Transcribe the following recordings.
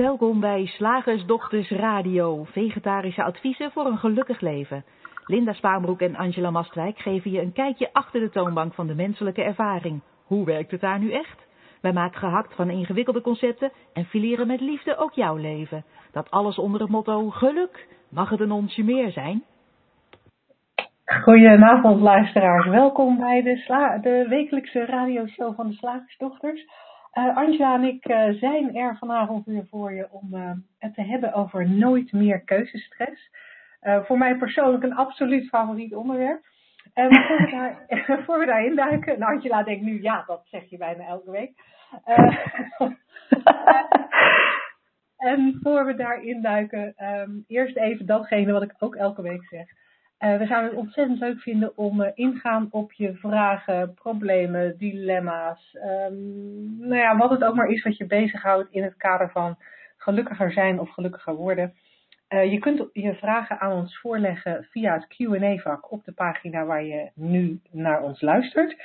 Welkom bij Slagersdochters Radio, vegetarische adviezen voor een gelukkig leven. Linda Spaanbroek en Angela Mastwijk geven je een kijkje achter de toonbank van de menselijke ervaring. Hoe werkt het daar nu echt? Wij maken gehakt van ingewikkelde concepten en fileren met liefde ook jouw leven. Dat alles onder het motto geluk. Mag het een onsje meer zijn? Goedenavond luisteraars, welkom bij de, de wekelijkse radioshow van de Slagersdochters. Uh, Angela en ik uh, zijn er vanavond weer voor je om uh, het te hebben over nooit meer keuzestress. voor mij persoonlijk een absoluut favoriet onderwerp. En voor we, daar, voor we daarin duiken, nou Angela denkt nu, ja, dat zeg je bijna elke week. en voor we daarin duiken, um, eerst even datgene wat ik ook elke week zeg. Uh, we zouden het ontzettend leuk vinden om uh, ingaan op je vragen, problemen, dilemma's. Um, nou ja, wat het ook maar is wat je bezighoudt in het kader van gelukkiger zijn of gelukkiger worden. Uh, je kunt je vragen aan ons voorleggen via het Q&A-vak op de pagina waar je nu naar ons luistert.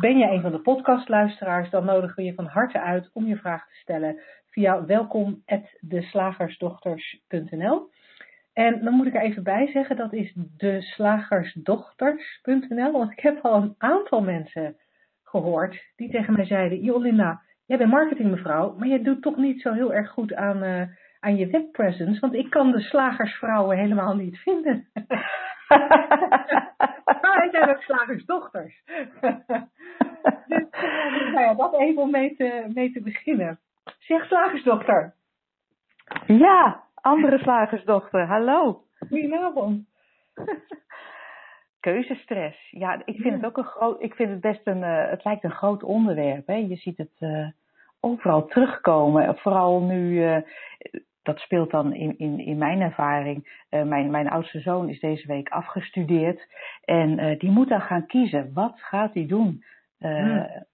Ben je een van de podcastluisteraars, dan nodigen we je van harte uit om je vraag te stellen via welkom@deslagersdochters.nl. En dan moet ik er even bij zeggen, dat is deslagersdochters.nl. Want ik heb al een aantal mensen gehoord die tegen mij zeiden: Jolinda, jij bent marketingmevrouw, maar je doet toch niet zo heel erg goed aan, uh, aan je webpresence. Want ik kan de slagersvrouwen helemaal niet vinden. maar zijn ook slagersdochters. dus nou ja, dat even om mee te, mee te beginnen. Zeg slagersdochter. Ja, andere slagersdochter, hallo. Goedenavond. Keuzestress. Ja, ik vind het ook een groot. Ik vind het best een. Uh, het lijkt een groot onderwerp. Hè? Je ziet het uh, overal terugkomen. Vooral nu. Uh, dat speelt dan in, in, in mijn ervaring. mijn, mijn oudste zoon is deze week afgestudeerd. En die moet dan gaan kiezen. Wat gaat hij doen? Hmm.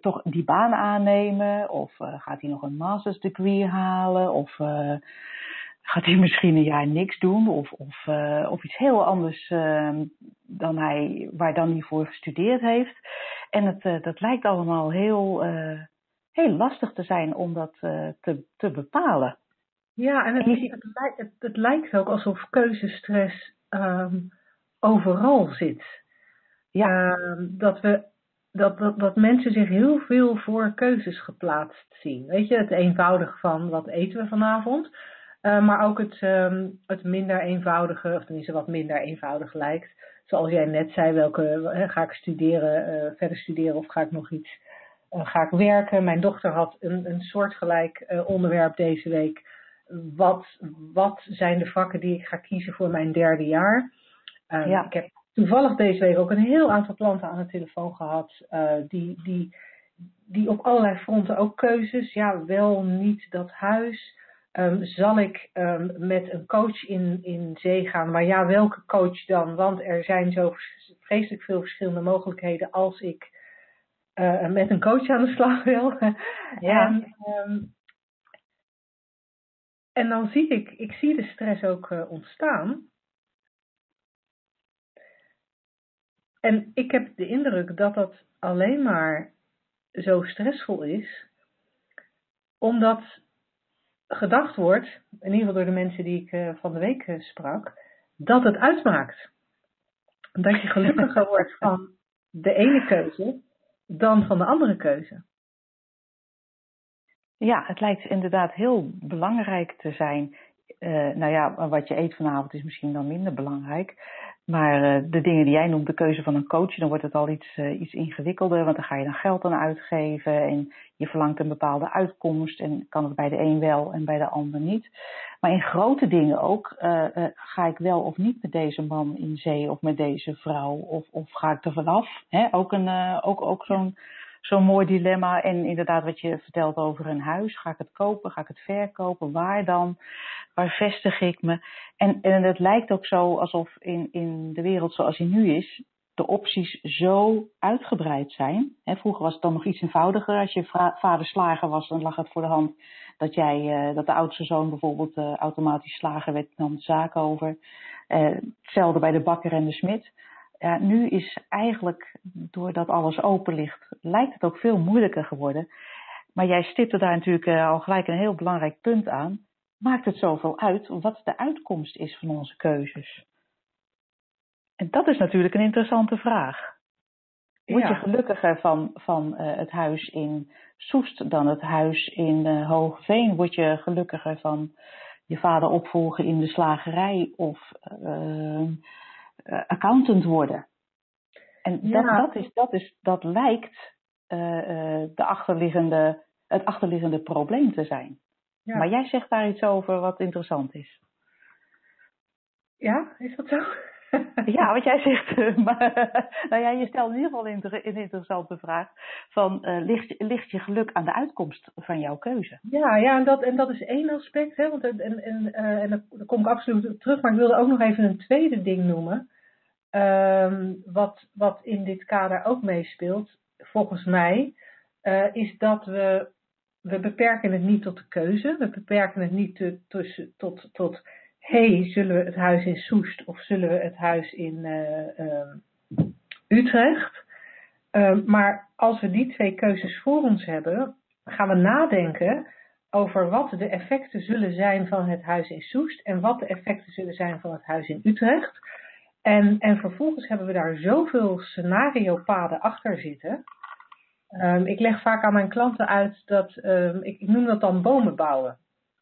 Toch die baan aannemen? Of gaat hij nog een master's degree halen? Of gaat hij misschien een jaar niks doen of, of, uh, of iets heel anders uh, dan hij, waar dan hij voor gestudeerd heeft. En het, uh, dat lijkt allemaal heel, heel lastig te zijn om dat te, te bepalen. Ja, en het, het, het, het, lijkt ook alsof keuzestress um, overal zit. Ja. Ehm, dat, we, dat, dat, dat mensen zich heel veel voor keuzes geplaatst zien. Weet je, het eenvoudig van wat eten we vanavond uh, maar ook het, um, het minder eenvoudige, of tenminste wat minder eenvoudig lijkt. Zoals jij net zei, welke uh, ga ik studeren, uh, verder studeren of ga ik nog iets, ga ik werken. Mijn dochter had een, een soortgelijk onderwerp deze week. Wat, wat zijn de vakken die ik ga kiezen voor mijn derde jaar? Ja. Ik heb toevallig deze week ook een heel aantal klanten aan de telefoon gehad die, die, die op allerlei fronten ook keuzes, ja wel niet dat huis, Um, zal ik um, met een coach in, in zee gaan? Maar ja, welke coach dan? Want er zijn zo vreselijk veel verschillende mogelijkheden als ik uh, met een coach aan de slag wil. Ja. en, um, en dan zie ik, ik zie de stress ook uh, ontstaan. En ik heb de indruk dat dat alleen maar zo stressvol is, omdat gedacht wordt, in ieder geval door de mensen die ik uh, van de week uh, sprak, dat het uitmaakt. Dat je gelukkiger wordt van de ene keuze dan van de andere keuze. Ja, het lijkt inderdaad heel belangrijk te zijn. Uh, nou ja, wat je eet vanavond is misschien dan minder belangrijk. Maar uh, de dingen die jij noemt, de keuze van een coach, dan wordt het al iets, uh, iets ingewikkelder. Want dan ga je dan geld aan uitgeven en je verlangt een bepaalde uitkomst. En kan het bij de een wel en bij de ander niet. Maar in grote dingen ook, uh, ga ik wel of niet met deze man in zee of met deze vrouw? Of, of ga ik er vanaf? Ook, een, ook, ook zo'n zo'n mooi dilemma. En inderdaad, wat je vertelt over een huis. Ga ik het kopen? Ga ik het verkopen? Waar dan? Waar vestig ik me? En, en het lijkt ook zo alsof in, in de wereld zoals die nu is, de opties zo uitgebreid zijn. vroeger was het dan nog iets eenvoudiger. Als je vader slager was, dan lag het voor de hand dat, jij, uh, dat de oudste zoon bijvoorbeeld uh, automatisch slager werd, nam de zaak over. Uh, hetzelfde bij de bakker en de smid ja, nu is eigenlijk, doordat alles open ligt, lijkt het ook veel moeilijker geworden. Maar jij stipte daar natuurlijk al gelijk een heel belangrijk punt aan. Maakt het zoveel uit wat de uitkomst is van onze keuzes? En dat is natuurlijk een interessante vraag. Word je gelukkiger van, van uh, het huis in Soest dan het huis in uh, Hoogveen? Word je gelukkiger van je vader opvolgen in de slagerij of uh, accountant worden? En dat, dat, is, dat, is, dat lijkt de achterliggende, het achterliggende probleem te zijn. Ja. Maar jij zegt daar iets over wat interessant is. Ja, is dat zo? ja, wat jij zegt, eh, maar, nou ja, je stelt in ieder geval een interessante vraag van uh, ligt, ligt je geluk aan de uitkomst van jouw keuze? Ja, ja en, dat, en dat is één aspect, hè, want, en, en, uh, en daar kom ik absoluut op terug, maar ik wilde ook nog even een tweede ding noemen, um, wat, wat in dit kader ook meespeelt, volgens mij, uh, is dat we, we beperken het niet tot de keuze, we beperken het niet te, tussen, tot, tot hey, zullen we het huis in Soest of zullen we het huis in uh, uh, Utrecht? Uh, maar als we die twee keuzes voor ons hebben, gaan we nadenken over wat de effecten zullen zijn van het huis in Soest en wat de effecten zullen zijn van het huis in Utrecht. En, en vervolgens hebben we daar zoveel scenario-paden achter zitten. Um, ik leg vaak aan mijn klanten uit dat, ik, ik noem dat dan bomen bouwen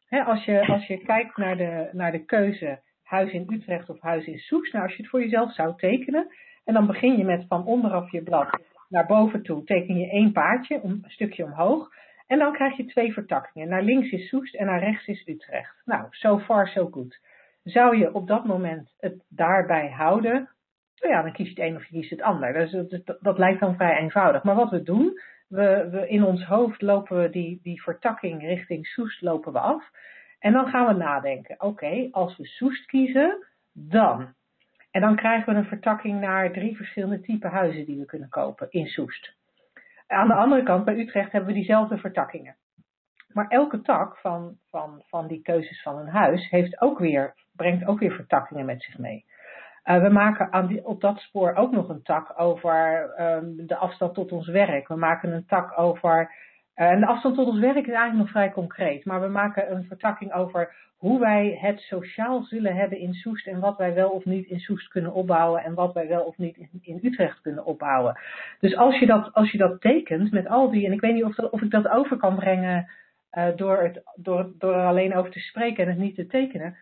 als, je, als je kijkt naar de, naar de keuze huis in Utrecht of huis in Soes, nou als je het voor jezelf zou tekenen, en dan begin je met van onderaf je blad naar boven toe, teken je één paardje, een stukje omhoog, en dan krijg je twee vertakkingen. Naar links is Soest en naar rechts is Utrecht. Nou, so far so good. Zou je op dat moment het daarbij houden, nou ja, dan kies je het een of je kiest het ander. Dus dat, dat lijkt dan vrij eenvoudig. Maar wat we doen, we, we, in ons hoofd lopen we die, die vertakking richting Soest lopen we af. En dan gaan we nadenken. Oké, als we Soest kiezen, dan. En dan krijgen we een vertakking naar drie verschillende type huizen die we kunnen kopen in Soest. Aan de andere kant, bij Utrecht hebben we diezelfde vertakkingen. Maar elke tak van, van, van die keuzes van een huis heeft ook weer, brengt ook weer vertakkingen met zich mee. Uh, we maken aan die, op dat spoor ook nog een tak over um, de afstand tot ons werk. We maken een tak over. Uh, en de afstand tot ons werk is eigenlijk nog vrij concreet. Maar we maken een vertakking over hoe wij het sociaal zullen hebben in Soest. En wat wij wel of niet in Soest kunnen opbouwen. En wat wij wel of niet in, Utrecht kunnen opbouwen. Dus als je, dat, als je dat tekent met al die. En ik weet niet of, of ik dat over kan brengen. Uh, door, het, door, door er alleen over te spreken en het niet te tekenen.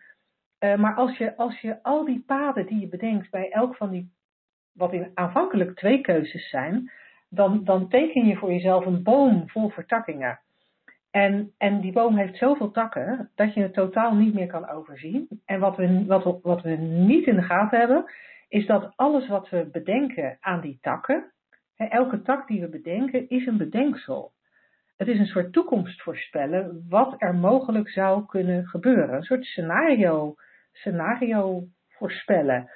Uh, maar als je, als je al die paden die je bedenkt bij elk van die, wat in aanvankelijk twee keuzes zijn, dan, dan teken je voor jezelf een boom vol vertakkingen. En, en die boom heeft zoveel takken dat je het totaal niet meer kan overzien. En wat we, wat, wat we niet in de gaten hebben, is dat alles wat we bedenken aan die takken, hè, elke tak die we bedenken, is een bedenksel. Het is een soort toekomst voorspellen wat er mogelijk zou kunnen gebeuren. Een soort scenario scenario voorspellen.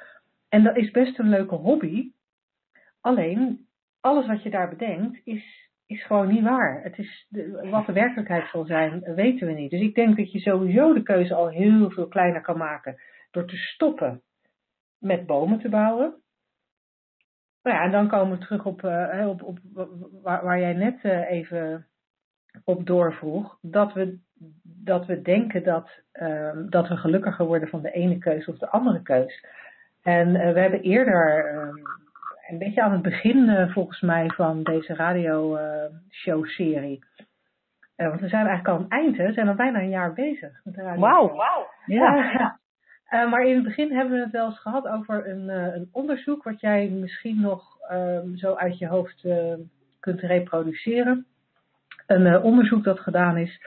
En dat is best een leuke hobby. Alleen, alles wat je daar bedenkt is, is gewoon niet waar. Het is wat de werkelijkheid zal zijn, weten we niet. Dus ik denk dat je sowieso de keuze al heel veel kleiner kan maken door te stoppen met bomen te bouwen. Nou ja, en dan komen we terug op, uh, op, op waar, jij net uh, even op doorvroeg. Dat we dat we denken dat, um, dat we gelukkiger worden van de ene keus of de andere keus. En uh, we hebben eerder, um, een beetje aan het begin uh, volgens mij van deze radioshow-serie. Uh, want we zijn eigenlijk al aan het eind, hè? we zijn al bijna een jaar bezig met de radio. Wauw, wauw. Ja. ja. maar in het begin hebben we het wel eens gehad over een, een onderzoek wat jij misschien nog um, zo uit je hoofd kunt reproduceren. Een onderzoek dat gedaan is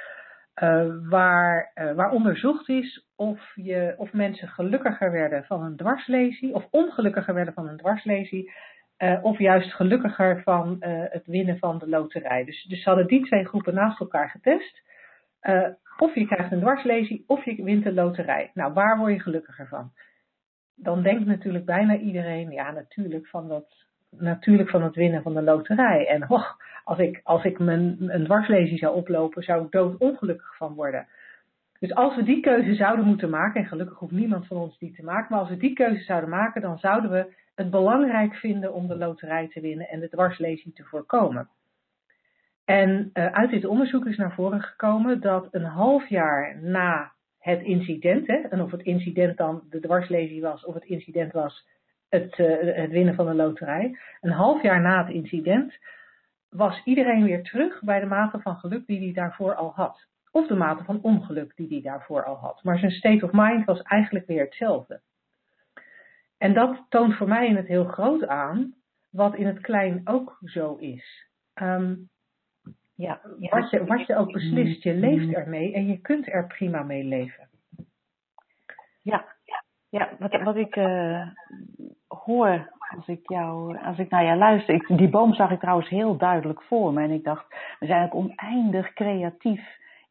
uh, waar, uh, waar onderzocht is of, je, of mensen gelukkiger werden van een dwarslesie of ongelukkiger werden van een dwarslesie. Of juist gelukkiger van het winnen van de loterij. Dus, dus ze hadden die twee groepen naast elkaar getest. of je krijgt een dwarslesie of je wint de loterij. Nou, waar word je gelukkiger van? Dan denkt natuurlijk bijna iedereen, ja natuurlijk van dat natuurlijk van het winnen van de loterij. En oh, als ik, als ik mijn, een dwarslesie zou oplopen, zou ik doodongelukkig van worden. Dus als we die keuze zouden moeten maken, en gelukkig hoeft niemand van ons die te maken, maar als we die keuze zouden maken, dan zouden we het belangrijk vinden om de loterij te winnen en de dwarslesie te voorkomen. En uh, uit dit onderzoek is naar voren gekomen dat een half jaar na het incident, hè, en of het incident dan de dwarslesie was of het incident was het, uh, het winnen van de loterij, een half jaar na het incident was iedereen weer terug bij de mate van geluk die hij daarvoor al had. Of de mate van ongeluk die hij daarvoor al had. Maar zijn state of mind was eigenlijk weer hetzelfde. En dat toont voor mij in het heel groot aan wat in het klein ook zo is. Um, ja, wat, je, wat je ook beslist, je leeft ermee en je kunt er prima mee leven. Ja, ja wat, wat ik uh, hoor als ik, jou, als ik naar jou luister. Ik, die boom zag ik trouwens heel duidelijk voor me. En ik dacht, we zijn ook oneindig creatief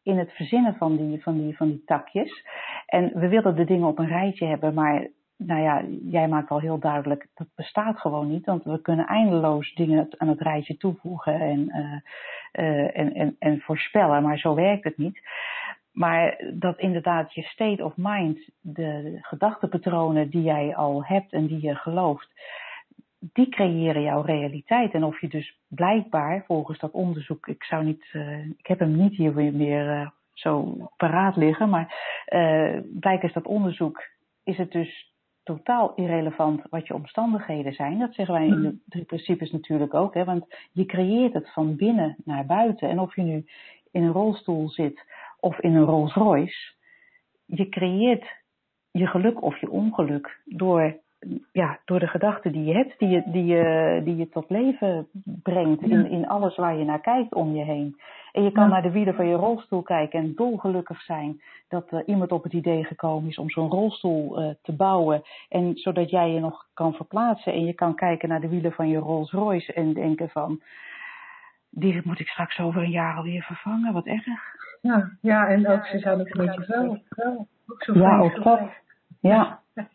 in het verzinnen van die, van die, van die takjes. En we willen de dingen op een rijtje hebben, maar nou ja, jij maakt al heel duidelijk, dat bestaat gewoon niet. Want we kunnen eindeloos dingen aan het rijtje toevoegen en, uh, uh, en, en, en voorspellen, maar zo werkt het niet. Maar dat inderdaad je state of mind, de gedachtepatronen die jij al hebt en die je gelooft, die creëren jouw realiteit. En of je dus blijkbaar, volgens dat onderzoek, ik zou niet, uh, ik heb hem niet hier meer uh, zo paraat liggen, maar uh, blijkbaar is dat onderzoek, is het dus totaal irrelevant wat je omstandigheden zijn. Dat zeggen wij in de mm. drie principes natuurlijk ook, hè, want je creëert het van binnen naar buiten. En of je nu in een rolstoel zit of in een Rolls Royce, je creëert je geluk of je ongeluk door ja, door de gedachten die je hebt, die je, die je, die je tot leven brengt in, in alles waar je naar kijkt om je heen. En je kan naar de wielen van je rolstoel kijken en dolgelukkig zijn dat er iemand op het idee gekomen is om zo'n rolstoel uh, te bouwen. En zodat jij je nog kan verplaatsen en je kan kijken naar de wielen van je Rolls Royce en denken van, die moet ik straks over een jaar alweer vervangen, wat erg. Ja, ja en ook ze zijn ook een beetje wel. Ja, ook dat. Ja.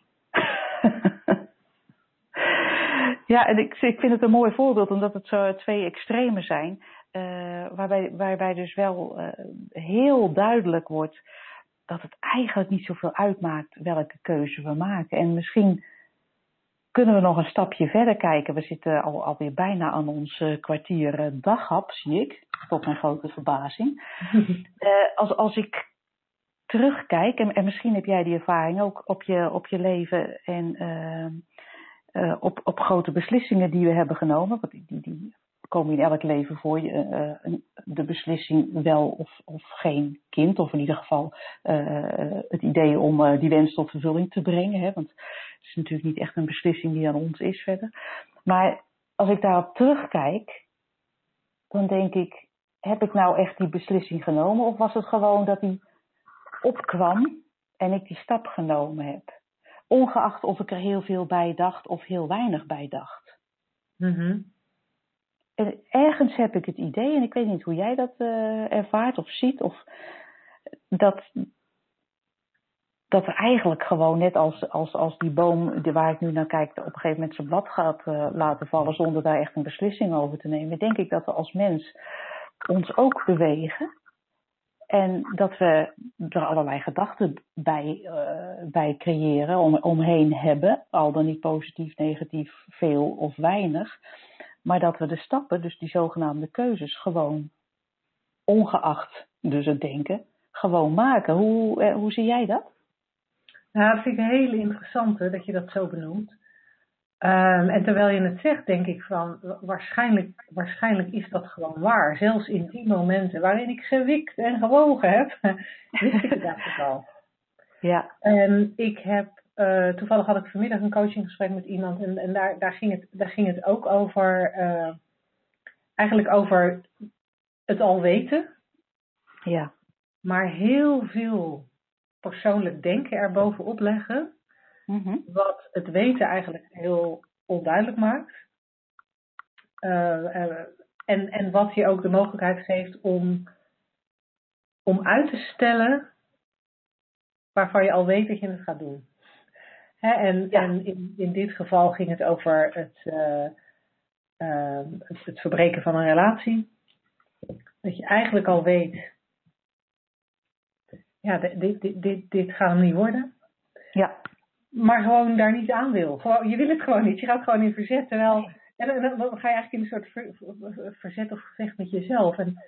Ja, en ik, ik vind het een mooi voorbeeld omdat het zo twee extremen zijn. Uh, waarbij, waarbij dus wel uh, heel duidelijk wordt dat het eigenlijk niet zoveel uitmaakt welke keuze we maken. En misschien kunnen we nog een stapje verder kijken. We zitten al, alweer bijna aan ons uh, kwartier daghap, zie ik, tot mijn grote verbazing. als, als ik terugkijk, en, en, misschien heb jij die ervaring ook op je, op je leven en uh, op, op grote beslissingen die we hebben genomen. Want die, die, die komen in elk leven voor je. Uh, de beslissing wel of, of geen kind. Of in ieder geval uh, het idee om die wens tot vervulling te brengen. Hè, want het is natuurlijk niet echt een beslissing die aan ons is verder. Maar als ik daarop terugkijk, dan denk ik, heb ik nou echt die beslissing genomen? Of was het gewoon dat die opkwam en ik die stap genomen heb? Ongeacht of ik er heel veel bij dacht of heel weinig bij dacht. Mm en ergens heb ik het idee, en ik weet niet hoe jij dat uh, ervaart of ziet, of dat, dat er eigenlijk gewoon net als, als, als die boom waar ik nu naar kijk, op een gegeven moment zijn blad gaat uh, laten vallen zonder daar echt een beslissing over te nemen, denk ik dat we als mens ons ook bewegen. En dat we er allerlei gedachten bij, uh, bij creëren, om, omheen hebben, al dan niet positief, negatief, veel of weinig. Maar dat we de stappen, dus die zogenaamde keuzes, gewoon ongeacht dus het denken, gewoon maken. Hoe, eh, hoe zie jij dat? Nou, dat vind ik een hele interessante dat je dat zo benoemt. Um, en terwijl je het zegt, denk ik van waarschijnlijk, waarschijnlijk is dat gewoon waar. Zelfs in die momenten waarin ik gewikt en gewogen heb, wist ik het eigenlijk al. Ja. En ik heb, uh, toevallig had ik vanmiddag een coachinggesprek met iemand en, en daar, daar, ging het, daar ging het ook over, uh, eigenlijk over het al weten. Ja. Maar heel veel persoonlijk denken erbovenop leggen. Mhm. Wat het weten eigenlijk heel onduidelijk maakt. Uh, en, en wat je ook de mogelijkheid geeft om, om uit te stellen waarvan je al weet dat je het gaat doen. Hè, en en in, in dit geval ging het over het, uh, uh, het, het, verbreken van een relatie. Dat je eigenlijk al weet, ja, dit, dit, dit, dit gaat hem niet worden. Ja maar gewoon daar niet aan wil. Gewoon, je wil het gewoon niet. Je gaat gewoon in verzet. Terwijl En dan, dan, ga je eigenlijk in een soort verzet of gevecht met jezelf. En,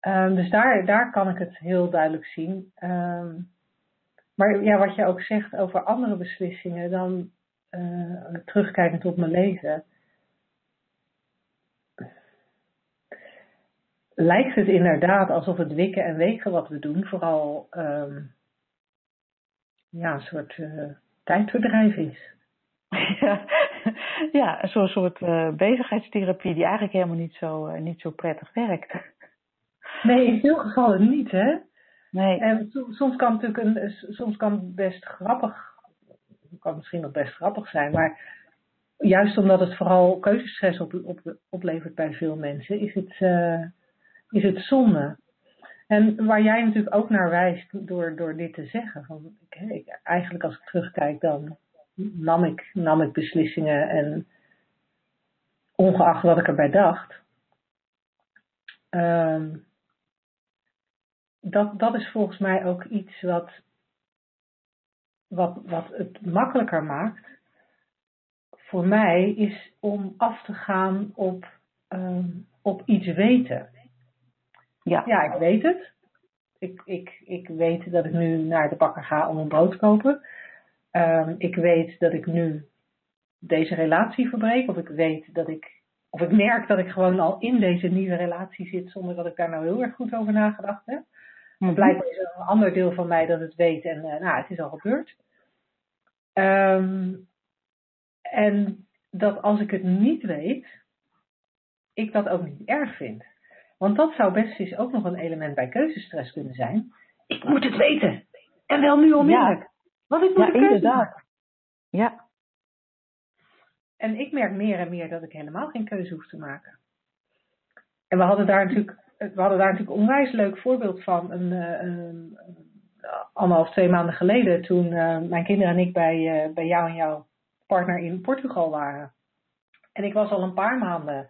um, dus daar, daar kan ik het heel duidelijk zien. Um, maar ja, wat je ook zegt over andere beslissingen, dan uh, terugkijkend op mijn leven. Lijkt het inderdaad alsof het wikken en wegen wat we doen, vooral um, ja, een soort uh, tijdverdrijf is. Ja, ja zo'n soort uh, bezigheidstherapie die eigenlijk helemaal niet zo, uh, niet zo prettig werkt. Nee, in veel gevallen niet, hè? Nee. En soms kan het natuurlijk een, soms kan het best grappig, kan misschien nog best grappig zijn, maar juist omdat het vooral keuzestress op, op, oplevert bij veel mensen, is het, uh, is het zonde. En waar jij natuurlijk ook naar wijst door, door dit te zeggen, van, eigenlijk als ik terugkijk, dan nam ik, nam ik beslissingen en ongeacht wat ik erbij dacht. Um, dat, dat is volgens mij ook iets wat, wat, wat het makkelijker maakt voor mij, is om af te gaan op, um, op iets weten. Ja. ja, ik weet het. Ik, ik, ik weet dat ik nu naar de bakker ga om een brood te kopen. Um, ik weet dat ik nu deze relatie verbreek. Of ik weet dat ik. Of ik merk dat ik gewoon al in deze nieuwe relatie zit zonder dat ik daar nou heel erg goed over nagedacht heb. Maar blijkbaar is er een ander deel van mij dat het weet en uh, nou, het is al gebeurd. Um, en dat als ik het niet weet, ik dat ook niet erg vind. Want dat zou best eens ook nog een element bij keuzestress kunnen zijn. Ik moet het weten. En wel nu onmiddellijk. Ja. Want ik moet ja, inderdaad. Ja. En ik merk meer en meer dat ik helemaal geen keuze hoef te maken. En we hadden daar natuurlijk we hadden daar natuurlijk een onwijs leuk voorbeeld van. Een, eh, een, anderhalf, twee maanden geleden toen uh, mijn kinderen en ik bij, bij jou en jouw partner in Portugal waren. En ik was al een paar maanden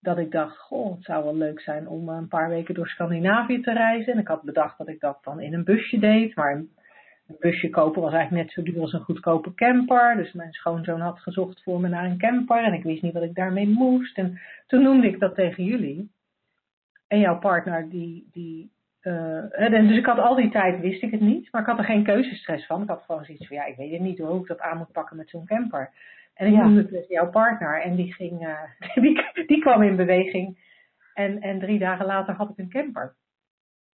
dat ik dacht, goh, het zou wel leuk zijn om een paar weken door Scandinavië te reizen. En ik had bedacht dat ik dat dan in een busje deed. Maar een busje kopen was eigenlijk net zo duur als een goedkope camper. Dus mijn schoonzoon had gezocht voor me naar een camper. En ik wist niet wat ik daarmee moest. En toen noemde ik dat tegen jullie. En jouw partner die. die uh, dus ik had al die tijd wist ik het niet, maar ik had er geen keuzestress van. Ik had gewoon zoiets van ja, ik weet het niet hoe ik dat aan moet pakken met zo'n camper. En ik noemde het dus jouw partner en die, ging, uh, die, die kwam in beweging. En, en drie dagen later had ik een camper.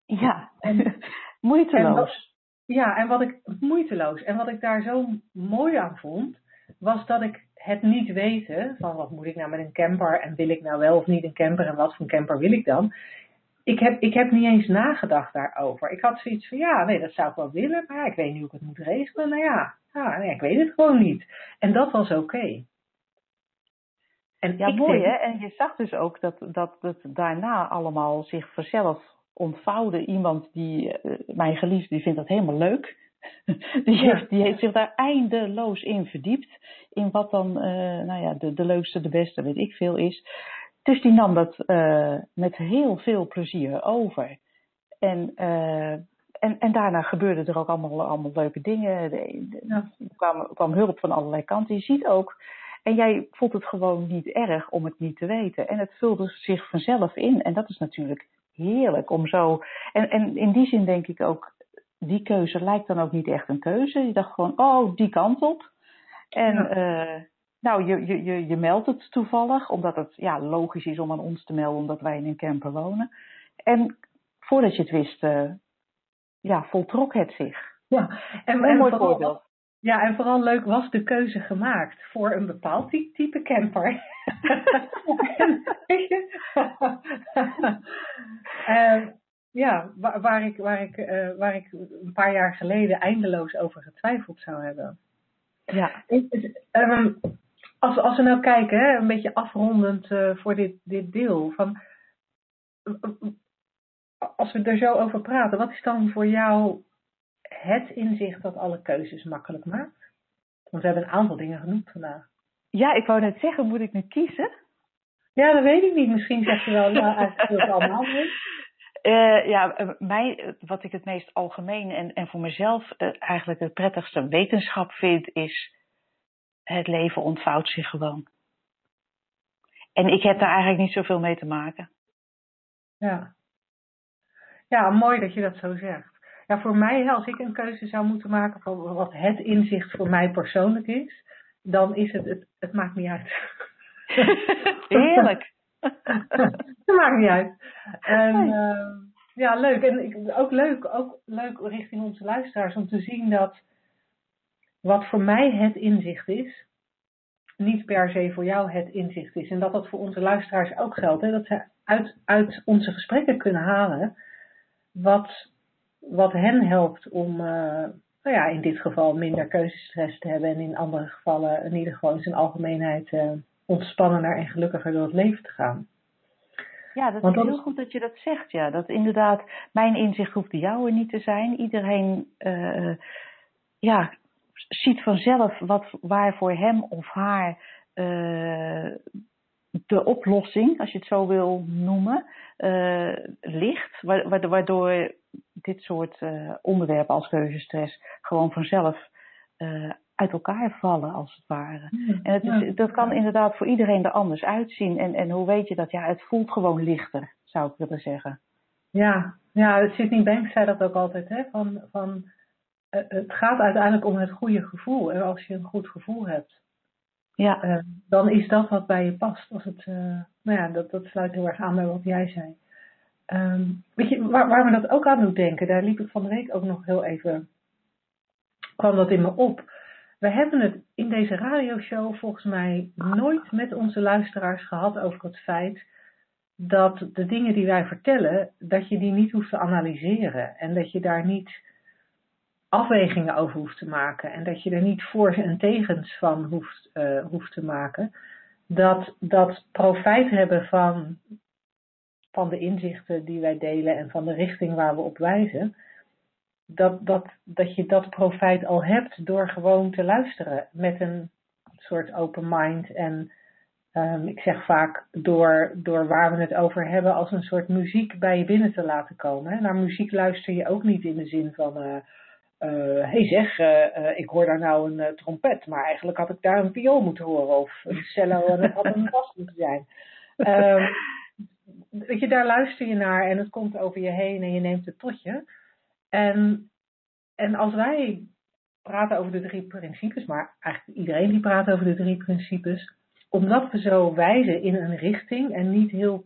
Ja, en, moeiteloos. ja, en wat ik moeiteloos. En wat ik daar zo mooi aan vond, was dat ik het niet weten van wat moet ik nou met een camper en wil ik nou wel of niet een camper en wat voor camper wil ik dan. Ik heb, ik heb niet eens nagedacht daarover. Ik had zoiets van ja, nee, dat zou ik wel willen, maar ja, ik weet niet hoe ik het moet regelen. Nou ja, ja nee, ik weet het gewoon niet. En dat was oké. En Ja, mooi hè. En je zag dus ook dat, dat het daarna allemaal zich vanzelf ontvouwde. Iemand die, uh, mijn geliefde, die vindt dat helemaal leuk. Die, heeft, die heeft zich daar eindeloos in verdiept. In wat dan uh, nou ja, de, de leukste, de beste, weet ik veel is. Dus die nam dat uh, met heel veel plezier over. En, uh, en, en daarna gebeurden er ook allemaal, allemaal leuke dingen. Er kwam, kwam hulp van allerlei kanten. Je ziet ook, en jij vond het gewoon niet erg om het niet te weten. En het vulde zich vanzelf in. En dat is natuurlijk heerlijk om zo. En, en in die zin denk ik ook, die keuze lijkt dan ook niet echt een keuze. Je dacht gewoon, oh, die kant op. En ja. uh, nou, je, je, je, je meldt het toevallig, omdat het ja, logisch is om aan ons te melden, omdat wij in een camper wonen. En voordat je het wist, uh, ja, voltrok het zich. Ja, en, mooi vooral, voorbeeld. Ja, en vooral leuk was de keuze gemaakt voor een bepaald type camper. uh, ja, waar, waar, ik, waar, ik, uh, waar ik een paar jaar geleden eindeloos over getwijfeld zou hebben. Ja. Um, als, als we nou kijken, hè, een beetje afrondend uh, voor dit, dit deel, van, als we er zo over praten, wat is dan voor jou het inzicht dat alle keuzes makkelijk maakt? Want we hebben een aantal dingen genoemd vandaag. Ja, ik wou net zeggen, moet ik nu kiezen? Ja, dat weet ik niet. Misschien zeg je wel, nou, eigenlijk wil het allemaal niet. Uh, ja, eh, mij, wat ik het meest algemeen en, en voor mezelf uh, eigenlijk het prettigste wetenschap vind, is het leven ontvouwt zich gewoon. en ik heb daar eigenlijk niet zoveel mee te maken. Ja. Ja, mooi dat je dat zo zegt. Ja, voor mij, als ik een keuze zou moeten maken van wat het inzicht voor mij persoonlijk is, dan is het, het, het maakt niet uit. Heerlijk. het maakt niet uit. En, uh, ja, leuk. En ik, ook leuk, ook leuk richting onze luisteraars om te zien dat wat voor mij het inzicht is, niet per se voor jou het inzicht is. En dat dat voor onze luisteraars ook geldt. Hè? Dat ze uit, uit onze gesprekken kunnen halen wat, wat hen helpt om, uh, nou ja, in dit geval minder keuzestress te hebben. En in andere gevallen in ieder geval in zijn algemeenheid uh, ontspannender en gelukkiger door het leven te gaan. Ja, dat is heel goed dat je dat zegt. Ja, dat inderdaad, mijn inzicht hoeft de jouwe niet te zijn. Iedereen uh, ja, ziet vanzelf wat, waar voor hem of haar uh, de oplossing, als je het zo wil noemen, uh, ligt. Waardoor dit soort onderwerpen als keuzestress gewoon vanzelf uit elkaar vallen, als het ware. en het is, dat kan inderdaad voor iedereen er anders uitzien. En, en hoe weet je dat? Ja, het voelt gewoon lichter, zou ik willen zeggen. Ja, ja Sidney Banks zei dat ook altijd, hè? Van, van, het gaat uiteindelijk om het goede gevoel. En als je een goed gevoel hebt, ja. Uh, dan is dat wat bij je past. Als het, uh, nou ja, dat, dat sluit heel erg aan bij wat jij zei. Um, weet je, waar, waar me dat ook aan doet denken, daar liep ik van de week ook nog heel even, kwam dat in me op we hebben het in deze radioshow volgens mij nooit met onze luisteraars gehad over het feit dat de dingen die wij vertellen, dat je die niet hoeft te analyseren en dat je daar niet afwegingen over hoeft te maken en dat je er niet voor en tegens van hoeft, uh, hoeft te maken. Dat, dat profijt hebben van, van de inzichten die wij delen en van de richting waar we op wijzen, dat, dat, dat je dat profijt al hebt door gewoon te luisteren met een soort open mind. En um, ik zeg vaak door, door waar we het over hebben als een soort muziek bij je binnen te laten komen. Naar muziek luister je ook niet in de zin van. Uh, uh, hey zeg, uh, ik hoor daar nou een trompet, maar eigenlijk had ik daar een viool moeten horen of een cello en het had een bas moeten zijn. Um, weet je, daar luister je naar en het komt over je heen en je neemt het tot je. En, en als wij praten over de drie principes, maar eigenlijk iedereen die praat over de drie principes, omdat we zo wijzen in een richting en niet heel,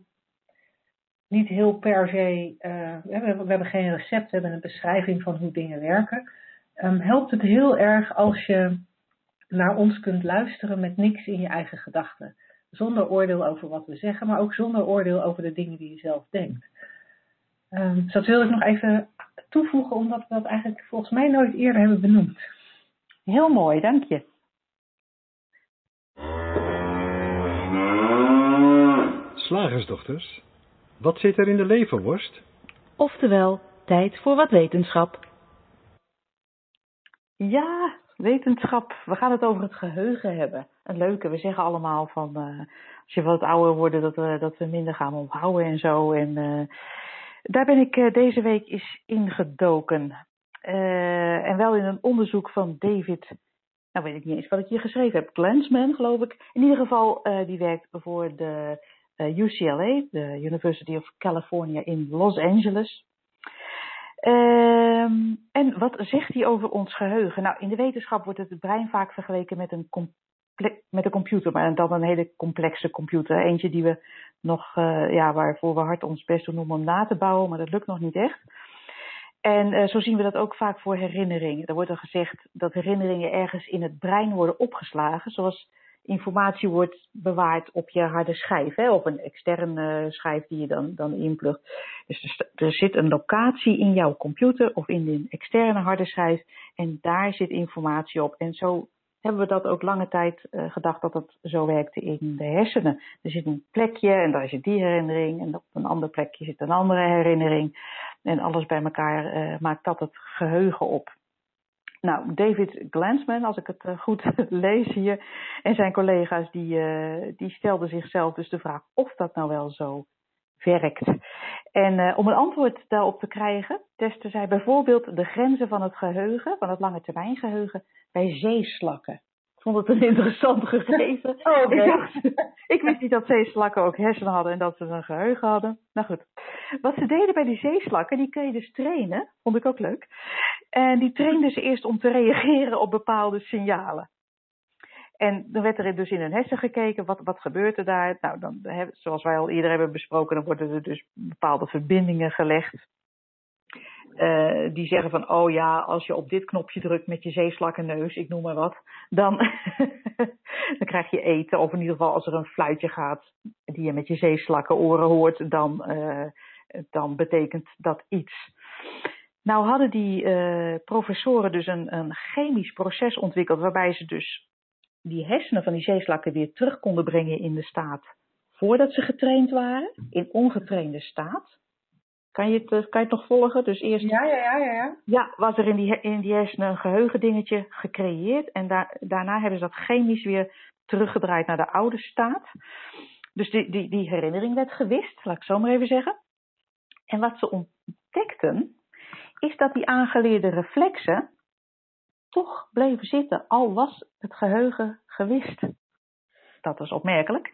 niet heel per se, uh, we, hebben, we hebben geen recept, we hebben een beschrijving van hoe dingen werken, um, helpt het heel erg als je naar ons kunt luisteren met niks in je eigen gedachten. Zonder oordeel over wat we zeggen, maar ook zonder oordeel over de dingen die je zelf denkt. Um, dus dat wil ik nog even toevoegen, omdat we dat eigenlijk volgens mij nooit eerder hebben benoemd. Heel mooi, dank je. Slagersdochters, wat zit er in de leverworst? Oftewel, tijd voor wat wetenschap. Ja, wetenschap. We gaan het over het geheugen hebben. Een leuke. We zeggen allemaal van uh, als je wat ouder wordt, dat we, dat we minder gaan onthouden en zo. En uh, daar ben ik uh, deze week eens ingedoken. Uh, en wel in een onderzoek van David, nou weet ik niet eens wat ik hier geschreven heb, Glansman geloof ik. In ieder geval, uh, die werkt voor de UCLA, de University of California in Los Angeles. Ehm, en wat zegt hij over ons geheugen? Nou, in de wetenschap wordt het brein vaak vergeleken met een met een computer, maar dan een hele complexe computer. Eentje die we nog, uh, ja, waarvoor we hard ons best doen om hem na te bouwen, maar dat lukt nog niet echt. En uh, zo zien we dat ook vaak voor herinneringen. Er wordt er gezegd dat herinneringen ergens in het brein worden opgeslagen, zoals informatie wordt bewaard op je harde schijf, hè, op een externe schijf die je dan, dan inplugt. Dus er, zit een locatie in jouw computer of in een externe harde schijf en daar zit informatie op. En zo hebben we dat ook lange tijd uh, gedacht dat het zo werkte in de hersenen. Er zit een plekje en daar zit die herinnering en op een ander plekje zit een andere herinnering. En alles bij elkaar uh, maakt dat het geheugen op. Nou, David Glansman, als ik het uh, goed lees hier, en zijn collega's, die, die stelden zichzelf dus de vraag of dat nou wel zo werkt. En uh, om een antwoord daarop te krijgen, testen zij bijvoorbeeld de grenzen van het geheugen, van het lange termijn geheugen, bij zeeslakken. Ik vond het een interessant gegeven. Oh, ik, dacht, ik wist niet dat zeeslakken ook hersenen hadden en dat ze een geheugen hadden. Nou goed. Wat ze deden bij die zeeslakken, die kun je dus trainen. Vond ik ook leuk. En die trainden ze eerst om te reageren op bepaalde signalen. En dan werd er dus in hun hersen gekeken, wat, wat gebeurt er daar? Nou, dan, zoals wij al eerder hebben besproken, dan worden er dus bepaalde verbindingen gelegd. Eh, die zeggen van, oh ja, als je op dit knopje drukt met je zeeslakkenneus, ik noem maar wat, dan, dan krijg je eten. Of in ieder geval als er een fluitje gaat die je met je zeeslakkenoren hoort, dan, eh, dan betekent dat iets. Nou hadden die eh, professoren dus een, een chemisch proces ontwikkeld waarbij ze dus die hersenen van die zeeslakken weer terug konden brengen in de staat voordat ze getraind waren, in ongetrainde staat. Kan je het, eh, kan je het nog volgen? Dus eerst Ja, ja, ja, ja. ja. ja, was er in die, in die hersenen een geheugendingetje gecreëerd. En daar, daarna hebben ze dat chemisch weer teruggedraaid naar de oude staat. Dus die, die, die herinnering werd gewist, laat ik zo maar even zeggen. En wat ze ontdekten, is dat die aangeleerde reflexen toch bleven zitten, al was het geheugen gewist. Dat was opmerkelijk.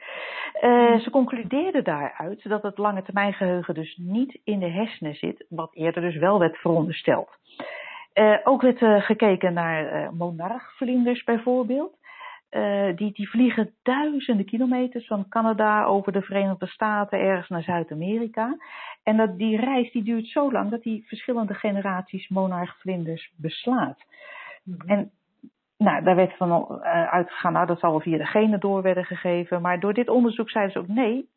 Uh, ze concludeerden daaruit dat het lange termijn geheugen dus niet in de hersenen zit, wat eerder dus wel werd verondersteld. Uh, ook werd uh, gekeken naar monarchvlinders bijvoorbeeld. die, die vliegen duizenden kilometers van Canada over de Verenigde Staten ergens naar Zuid-Amerika. En dat, die reis die duurt zo lang dat die verschillende generaties monarchvlinders beslaat. Mhm. En nou, daar werd van uh, uitgegaan, nou dat zal wel via de genen door werden gegeven. Maar door dit onderzoek zeiden ze ook nee,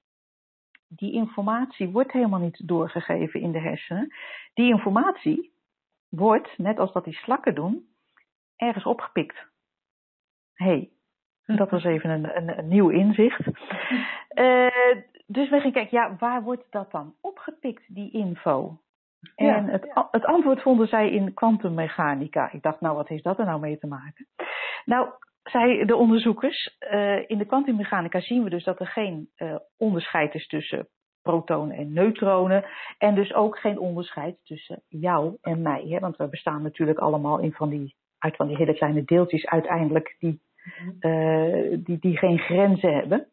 die informatie wordt helemaal niet doorgegeven in de hersenen. Die informatie wordt, net als dat die slakken doen, ergens opgepikt. hey, dat was even een, een, een nieuw inzicht. Uh, dus we gingen kijken, ja, waar wordt dat dan opgepikt, die info? En Ja. het, het antwoord vonden zij in kwantummechanica. Ik dacht, nou, wat heeft dat er nou mee te maken? Nou, zei de onderzoekers, eh, in de kwantummechanica zien we dus dat er geen eh, onderscheid is tussen protonen en neutronen. En dus ook geen onderscheid tussen jou en mij. Hè? Want we bestaan natuurlijk allemaal in van die, uit van die hele kleine deeltjes uiteindelijk die, eh, die, die geen grenzen hebben.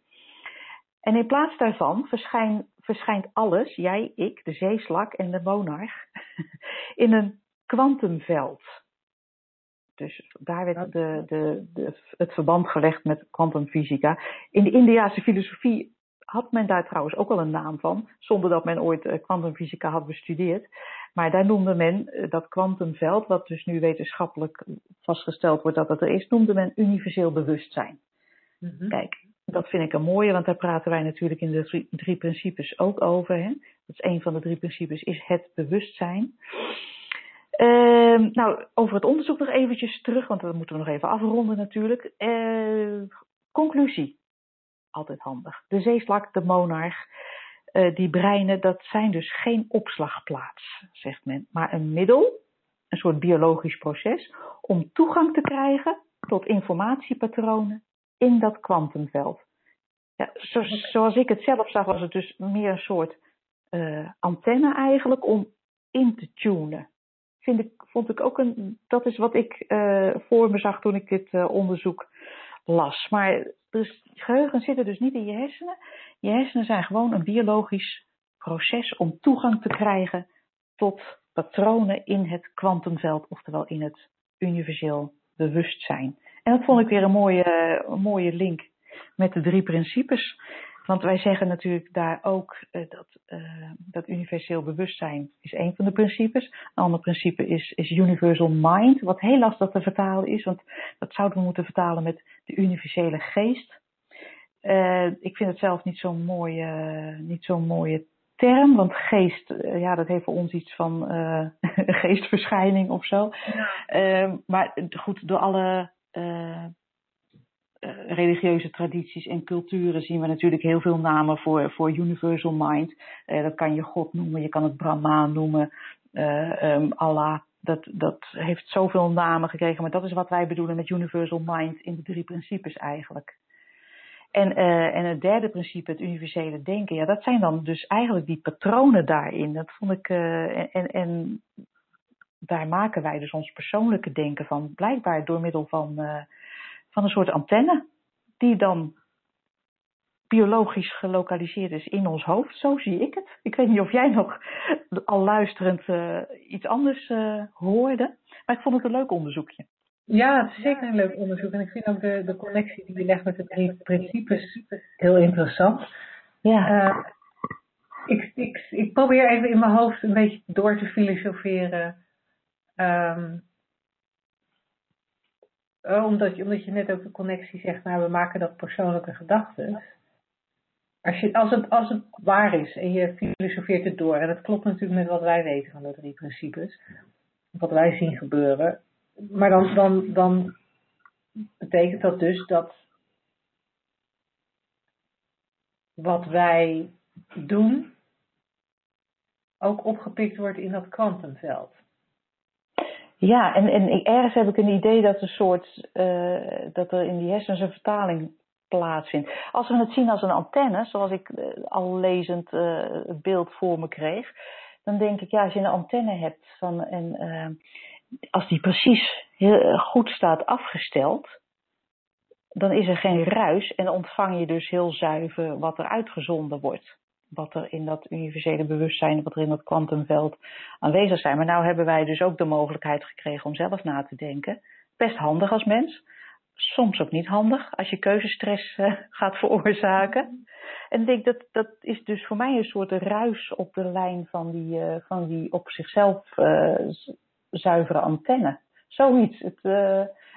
En in plaats daarvan verschijn, verschijnt alles, jij, ik, de zeeslak en de monarch, in een kwantumveld. Dus daar werd de, de, de, het verband gelegd met kwantumfysica. In de Indiase filosofie had men daar trouwens ook al een naam van, zonder dat men ooit eh, kwantumfysica had bestudeerd. Maar daar noemde men eh, dat kwantumveld, wat dus nu wetenschappelijk vastgesteld wordt dat het er is, noemde men universeel bewustzijn. Mhm. Kijk, dat vind ik een mooie, want daar praten wij natuurlijk in de drie, principes ook over. Hè? Dat is een van de drie principes, is het bewustzijn. Ehm, nou, over het onderzoek nog eventjes terug, want dat moeten we nog even afronden natuurlijk. Eh, conclusie, altijd handig. De zeeslak, de monarch, eh, die breinen, dat zijn dus geen opslagplaats, zegt men, maar een middel, een soort biologisch proces, om toegang te krijgen tot informatiepatronen in dat kwantumveld. Ja, zo, zoals ik het zelf zag, was het dus meer een soort eh, antenne eigenlijk om in te tunen. Vind ik, vond ik ook een, dat is wat ik eh, voor me zag toen ik dit eh, onderzoek las. Maar dus, geheugen zit er dus niet in je hersenen. Je hersenen zijn gewoon een biologisch proces om toegang te krijgen tot patronen in het kwantumveld, oftewel in het universeel bewustzijn. En dat vond ik weer een mooie, een mooie link met de drie principes. Want wij zeggen natuurlijk daar ook uh, dat, uh, dat universeel bewustzijn is een van de principes. Een ander principe is, is universal mind, wat heel lastig te vertalen is, want dat zouden we moeten vertalen met de universele geest. Uh, ik vind het zelf niet zo'n mooie, niet zo'n mooie term, want geest, ja, dat heeft voor ons iets van geestverschijning of zo. Ja. maar goed, door alle religieuze tradities en culturen zien we natuurlijk heel veel namen voor, voor universal mind. Uh, dat kan je God noemen, je kan het Brahma noemen, um, Allah. Dat, dat heeft zoveel namen gekregen, maar dat is wat wij bedoelen met universal mind in de drie principes eigenlijk. En, en het derde principe, het universele denken, ja, dat zijn dan dus eigenlijk die patronen daarin. Dat vond ik, en, en daar maken wij dus ons persoonlijke denken van, blijkbaar door middel van van een soort antenne die dan biologisch gelokaliseerd is in ons hoofd. Zo zie ik het. Ik weet niet of jij nog al luisterend uh, iets anders uh, hoorde, maar ik vond het een leuk onderzoekje. Ja, het is zeker een leuk onderzoek. En ik vind ook de, de connectie die je legt met de drie principes heel interessant. Ja. Uh, ik, ik, ik probeer even in mijn hoofd een beetje door te filosoferen. Um, omdat, je, omdat je net ook de connectie zegt, nou we maken dat persoonlijke gedachten. Als, als, het, als het waar is en je filosofeert het door, en dat klopt natuurlijk met wat wij weten van de drie principes, wat wij zien gebeuren, maar dan, dan, dan betekent dat dus dat wat wij doen ook opgepikt wordt in dat kwantumveld. Ja, en, en ergens heb ik een idee dat, een soort, uh, dat er in die hersens een vertaling plaatsvindt. Als we het zien als een antenne, zoals ik uh, al lezend uh, het beeld voor me kreeg, dan denk ik, ja, als je een antenne hebt van, en als die precies heel goed staat afgesteld, dan is er geen ruis en ontvang je dus heel zuiver wat er uitgezonden wordt. Wat er in dat universele bewustzijn, wat er in dat kwantumveld aanwezig zijn. Maar nou hebben wij dus ook de mogelijkheid gekregen om zelf na te denken. Best handig als mens. Soms ook niet handig als je keuzestress uh, gaat veroorzaken. En ik denk dat dat is dus voor mij een soort ruis op de lijn van die, uh, van die op zichzelf uh, zuivere antenne. Zoiets. Het,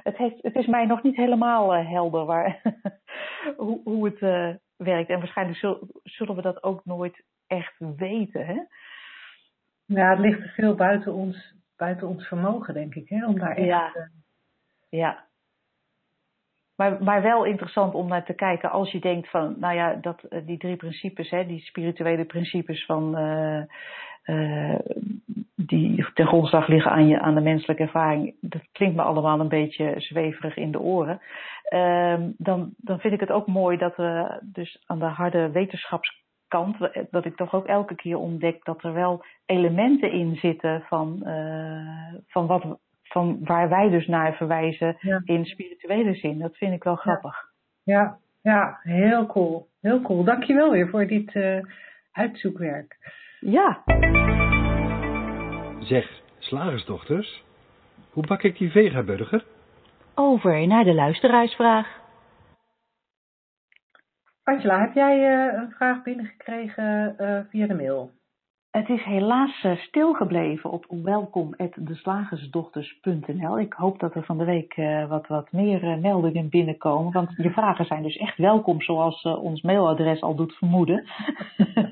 het, heeft, het is mij nog niet helemaal helder waar, hoe, hoe het werkt. En waarschijnlijk zullen, zullen we dat ook nooit echt weten. Hè? Ja, het ligt veel buiten ons, buiten ons vermogen, denk ik, hè? om daar echt... Ja, ja. Maar, maar wel interessant om naar te kijken als je denkt van, nou ja, dat, die drie principes, hè, die spirituele principes van, uh, uh, die ten grondslag liggen aan, je, aan de menselijke ervaring, dat klinkt me allemaal een beetje zweverig in de oren. Uh, dan, dan vind ik het ook mooi dat we dus aan de harde wetenschapskant, dat ik toch ook elke keer ontdek dat er wel elementen in zitten van, uh, van, wat, van waar wij dus naar verwijzen ja. in spirituele zin. Dat vind ik wel grappig. Ja, ja, heel cool. Heel cool. Dankjewel weer voor dit uitzoekwerk. Ja. Zeg, slagersdochters, hoe bak ik die vegaburger? Over naar de luisteraarsvraag. Angela, heb jij uh, een vraag binnengekregen uh, via de mail? Het is helaas uh, stilgebleven op welkom.deslagersdochters.nl. Ik hoop dat er van de week wat, wat meer meldingen binnenkomen. Want je vragen zijn dus echt welkom, zoals ons mailadres al doet vermoeden.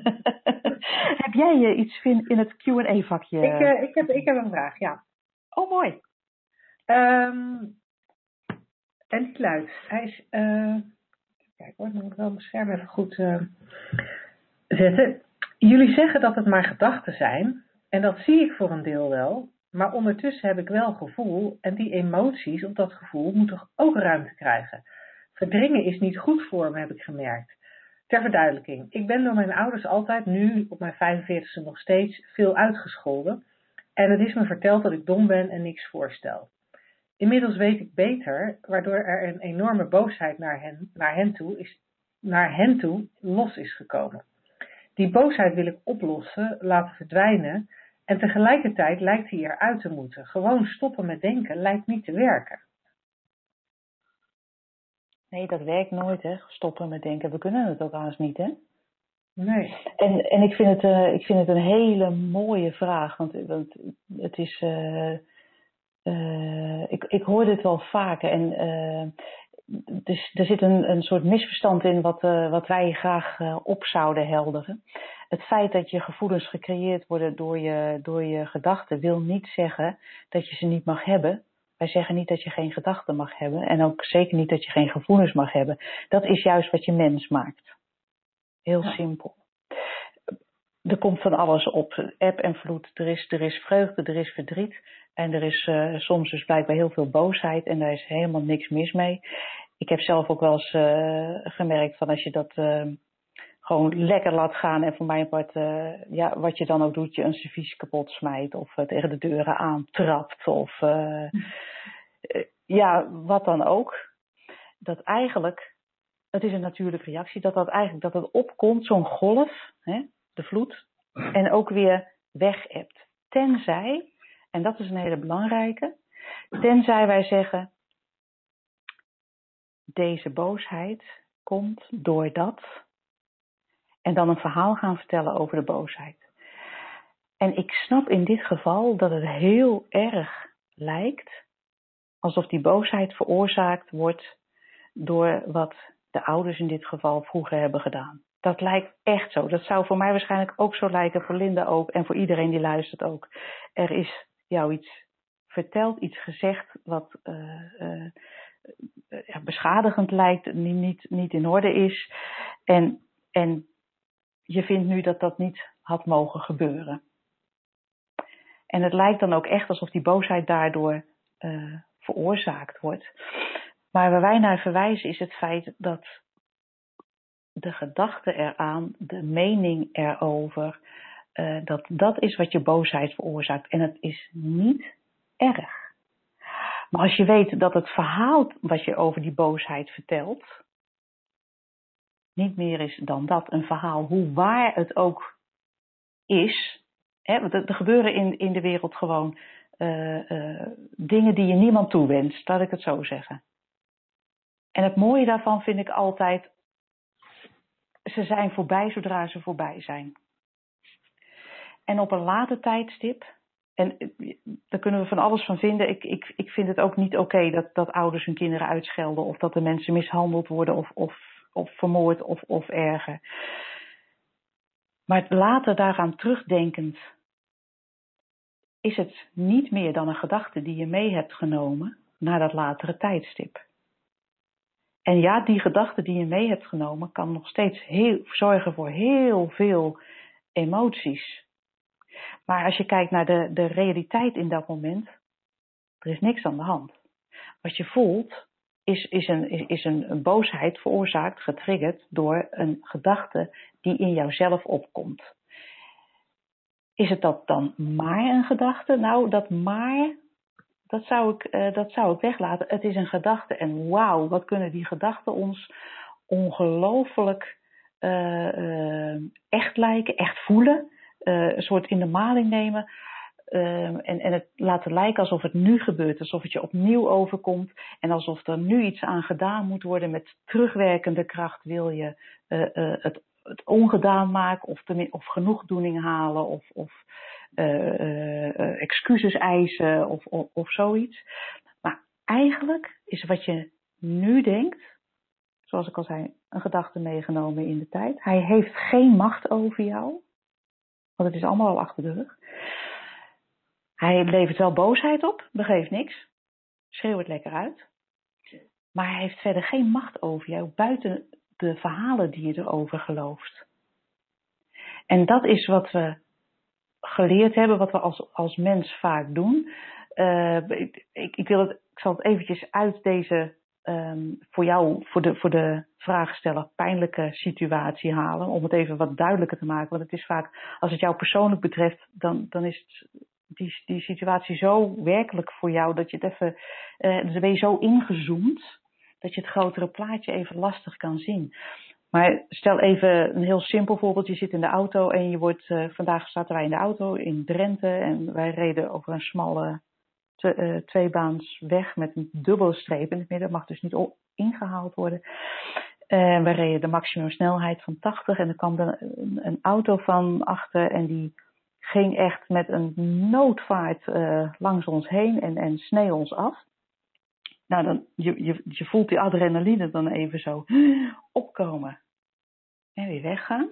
heb jij iets in het Q&A-vakje? Ik, ik, heb, ik heb een vraag, ja. Oh, mooi. Um, en die luidt, hij is... kijk hoor, dan moet ik wel mijn scherm even goed zetten. Jullie zeggen dat het maar gedachten zijn, en dat zie ik voor een deel wel, maar ondertussen heb ik wel gevoel en die emoties op dat gevoel moeten ook ruimte krijgen. Verdringen is niet goed voor me, heb ik gemerkt. Ter verduidelijking, ik ben door mijn ouders altijd, nu op mijn 45ste nog steeds, veel uitgescholden en het is me verteld dat ik dom ben en niks voorstel. Inmiddels weet ik beter, waardoor er een enorme boosheid naar hen, naar hen, toe, is, naar hen toe los is gekomen. Die boosheid wil ik oplossen, laten verdwijnen en tegelijkertijd lijkt hij eruit te moeten. Gewoon stoppen met denken lijkt niet te werken. Nee, dat werkt nooit, hè? Stoppen met denken. We kunnen het ook haast niet, hè? Nee. En, en ik, vind het, uh, ik vind het een hele mooie vraag, want, want het is. Uh, uh, ik, ik hoor dit wel vaker en dus er zit een, een soort misverstand in wat, uh, wat wij graag uh, op zouden helderen. Het feit dat je gevoelens gecreëerd worden door je, door je gedachten wil niet zeggen dat je ze niet mag hebben. Wij zeggen niet dat je geen gedachten mag hebben en ook zeker niet dat je geen gevoelens mag hebben. Dat is juist wat je mens maakt. Heel ja. simpel. Er komt van alles op. Eb en vloed. Er is, er is vreugde, er is verdriet. En er is uh, soms dus blijkbaar heel veel boosheid en daar is helemaal niks mis mee. Ik heb zelf ook wel eens uh, gemerkt van als je dat uh, gewoon lekker laat gaan en voor mijn part, ja, wat je dan ook doet, je een servies kapot smijt of tegen de deuren aantrapt of ja, wat dan ook. dat eigenlijk, het is een natuurlijke reactie, dat dat eigenlijk dat het opkomt, zo'n golf, hè, de vloed, en ook weer weg hebt. Tenzij, en dat is een hele belangrijke, tenzij wij zeggen, deze boosheid komt door dat, en dan een verhaal gaan vertellen over de boosheid. En ik snap in dit geval dat het heel erg lijkt alsof die boosheid veroorzaakt wordt door wat de ouders in dit geval vroeger hebben gedaan. Dat lijkt echt zo. Dat zou voor mij waarschijnlijk ook zo lijken, voor Linda ook en voor iedereen die luistert ook. Er is jou iets verteld, iets gezegd wat uh, uh, ja, beschadigend lijkt, niet, niet, niet in orde is. En, en je vindt nu dat dat niet had mogen gebeuren. En het lijkt dan ook echt alsof die boosheid daardoor veroorzaakt wordt. Maar waar wij naar verwijzen is het feit dat de gedachte eraan, de mening erover, uh, dat dat is wat je boosheid veroorzaakt. En het is niet erg. Maar als je weet dat het verhaal wat je over die boosheid vertelt, niet meer is dan dat, een verhaal, hoe waar het ook is. Hè, want er gebeuren in, in de wereld gewoon uh, uh, dingen die je niemand toewenst, laat ik het zo zeggen. En het mooie daarvan vind ik altijd, ze zijn voorbij zodra ze voorbij zijn. En op een later tijdstip, en daar kunnen we van alles van vinden. Ik, ik, ik vind het ook niet oké dat, dat ouders hun kinderen uitschelden of dat de mensen mishandeld worden of, of, of vermoord of, of erger. Maar later daaraan terugdenkend is het niet meer dan een gedachte die je mee hebt genomen naar dat latere tijdstip. En ja, die gedachte die je mee hebt genomen kan nog steeds heel, zorgen voor heel veel emoties. Maar als je kijkt naar de, de realiteit in dat moment, er is niks aan de hand. Wat je voelt is, is, een, is een, een boosheid veroorzaakt, getriggerd door een gedachte die in jouzelf opkomt. Is het dat dan maar een gedachte? Nou, dat maar, dat zou ik, uh, dat zou ik weglaten. Het is een gedachte en wauw, wat kunnen die gedachten ons ongelooflijk uh, uh, echt lijken, echt voelen. een soort in de maling nemen. en, en het laten lijken alsof het nu gebeurt, alsof het je opnieuw overkomt en alsof er nu iets aan gedaan moet worden met terugwerkende kracht wil je het het ongedaan maken of, of genoegdoening halen of, of uh, uh, excuses eisen of, of, of zoiets. Maar eigenlijk is wat je nu denkt, zoals ik al zei, een gedachte meegenomen in de tijd. Hij heeft geen macht over jou, want het is allemaal al achter de rug. Hij levert wel boosheid op, begeeft niks. Schreeuw het lekker uit. Maar hij heeft verder geen macht over jou buiten de verhalen die je erover gelooft. En dat is wat we geleerd hebben, wat we als, als mens vaak doen. Uh, ik, ik, wil het, ik zal het eventjes uit deze um, voor jou, voor de, voor de vraagsteller, pijnlijke situatie halen. Om het even wat duidelijker te maken. Want het is vaak, als het jou persoonlijk betreft, dan, dan is die, die situatie zo werkelijk voor jou dat je het even, uh, ben je zo ingezoomd dat je het grotere plaatje even lastig kan zien. Maar stel even een heel simpel voorbeeld. Je zit in de auto en je wordt, uh, vandaag zaten wij in de auto in Drenthe en wij reden over een smalle te, uh, tweebaans weg met een dubbele streep in het midden. mag dus niet ingehaald worden. En wij reden de maximum snelheid van 80 en er kwam een, auto van achter en die ging echt met een noodvaart uh, langs ons heen en, en snee ons af. Nou, dan, je, je, je voelt die adrenaline dan even zo opkomen. En weer weggaan.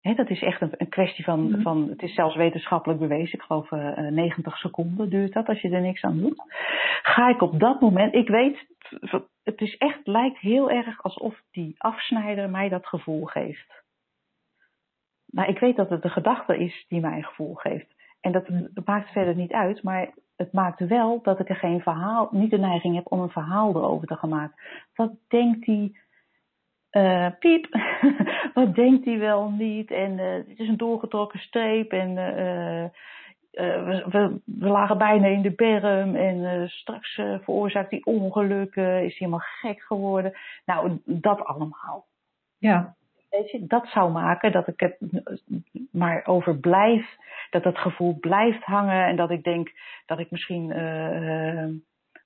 dat is echt een, een kwestie van, mhm. van, het is zelfs wetenschappelijk bewezen. Ik geloof uh, eh, 90 seconden duurt dat als je er niks aan doet. Ga ik op dat moment, ik weet, het is echt, lijkt heel erg alsof die afsnijder mij dat gevoel geeft. Maar ik weet dat het de gedachte is die mij een gevoel geeft. En dat, dat maakt verder niet uit, maar het maakt wel dat ik er geen verhaal, niet de neiging heb om een verhaal erover te gaan maken. Wat denkt die uh, piep, wat denkt hij wel niet? En uh, het is een doorgetrokken streep en uh, uh, we, we, we, lagen bijna in de berm en straks veroorzaakt die ongelukken, is hij helemaal gek geworden. Nou, dat allemaal. Ja. Weet je, dat zou maken dat ik het maar over blijf, dat dat gevoel blijft hangen en dat ik denk dat ik misschien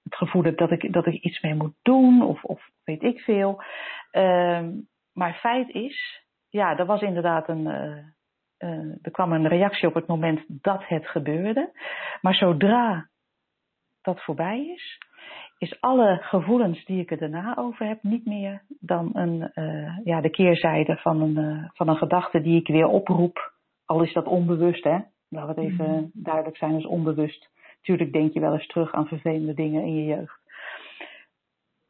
het gevoel heb dat ik, dat ik iets mee moet doen of, of weet ik veel. Ehm, maar feit is, ja, er was inderdaad een uh, er kwam een reactie op het moment dat het gebeurde. Maar zodra dat voorbij is, is alle gevoelens die ik er daarna over heb niet meer dan een, uh, ja, de keerzijde van een, uh, van een gedachte die ik weer oproep. Al is dat onbewust, hè? We het even mm. duidelijk zijn, is onbewust. Tuurlijk denk je wel eens terug aan vervelende dingen in je jeugd.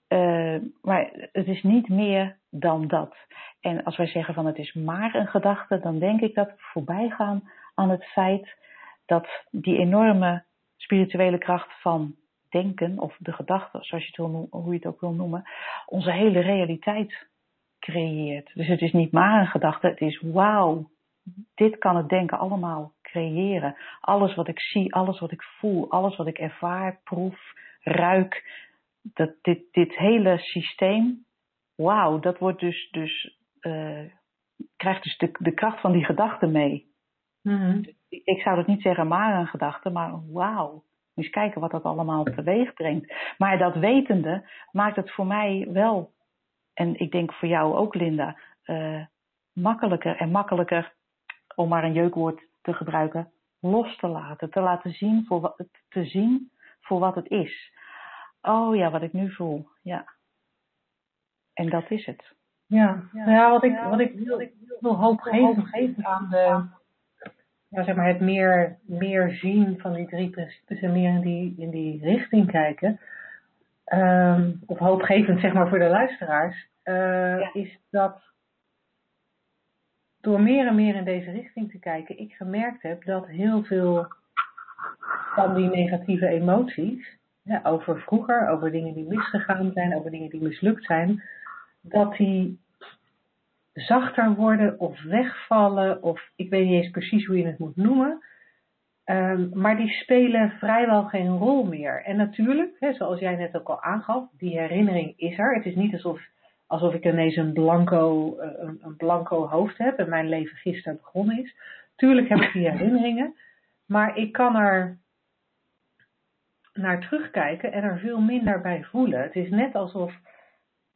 Uh, maar het is niet meer dan dat. En als wij zeggen van het is maar een gedachte, dan denk ik dat we voorbij gaan aan het feit dat die enorme spirituele kracht van denken, of de gedachte, zoals je het wil, hoe je het ook wil noemen, onze hele realiteit creëert. Dus het is niet maar een gedachte, het is wauw, dit kan het denken allemaal creëren. Alles wat ik zie, alles wat ik voel, alles wat ik ervaar, proef, ruik, dat dit, dit hele systeem, wauw, dat wordt dus, dus uh, krijgt dus de, de kracht van die gedachte mee. Mm-hmm. Ik zou dat niet zeggen maar een gedachte, maar wauw. Eens kijken wat dat allemaal teweeg brengt. Maar dat wetende maakt het voor mij wel, en ik denk voor jou ook Linda, uh, makkelijker en makkelijker, om maar een jeukwoord te gebruiken, los te laten. Te laten zien voor wat, te zien voor wat het is. Oh ja, wat ik nu voel. Ja. En dat is het. Ja, ja. Nou ja wat ik, wat ik wil, wil hoopgevend geven aan de, ja, zeg maar het meer, meer zien van die drie principes en meer in die, in die richting kijken. Um, of hoopgevend zeg maar voor de luisteraars, uh, is dat door meer en meer in deze richting te kijken, ik gemerkt heb dat heel veel van die negatieve emoties, over vroeger, over dingen die misgegaan zijn, over dingen die mislukt zijn, dat die zachter worden of wegvallen, of ik weet niet eens precies hoe je het moet noemen. Um, maar die spelen vrijwel geen rol meer. En natuurlijk, hè, zoals jij net ook al aangaf, die herinnering is er. Het is niet alsof, alsof ik ineens een blanco, uh, een, een blanco hoofd heb en mijn leven gisteren begonnen is. Tuurlijk heb ik die herinneringen, maar ik kan er naar terugkijken en er veel minder bij voelen. Het is net alsof,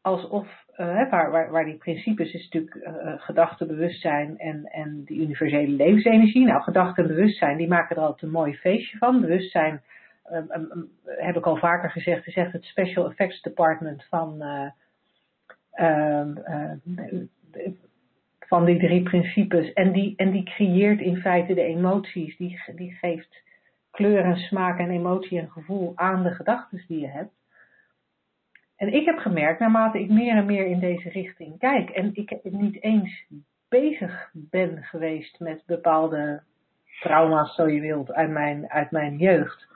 alsof uh, waar, waar, waar, die principes is natuurlijk uh, gedachte, bewustzijn en, en die universele levensenergie. Nou, gedachte en bewustzijn, die maken er altijd een mooi feestje van. Bewustzijn, um, um, heb ik al vaker gezegd, is echt het Special Effects Department van, van die drie principes. En die, en die creëert in feite de emoties, die, die geeft kleur en smaak en emotie en gevoel aan de gedachten die je hebt. En ik heb gemerkt, naarmate ik meer en meer in deze richting kijk, en ik niet eens bezig ben geweest met bepaalde trauma's, zo je wilt, uit mijn, uit mijn jeugd,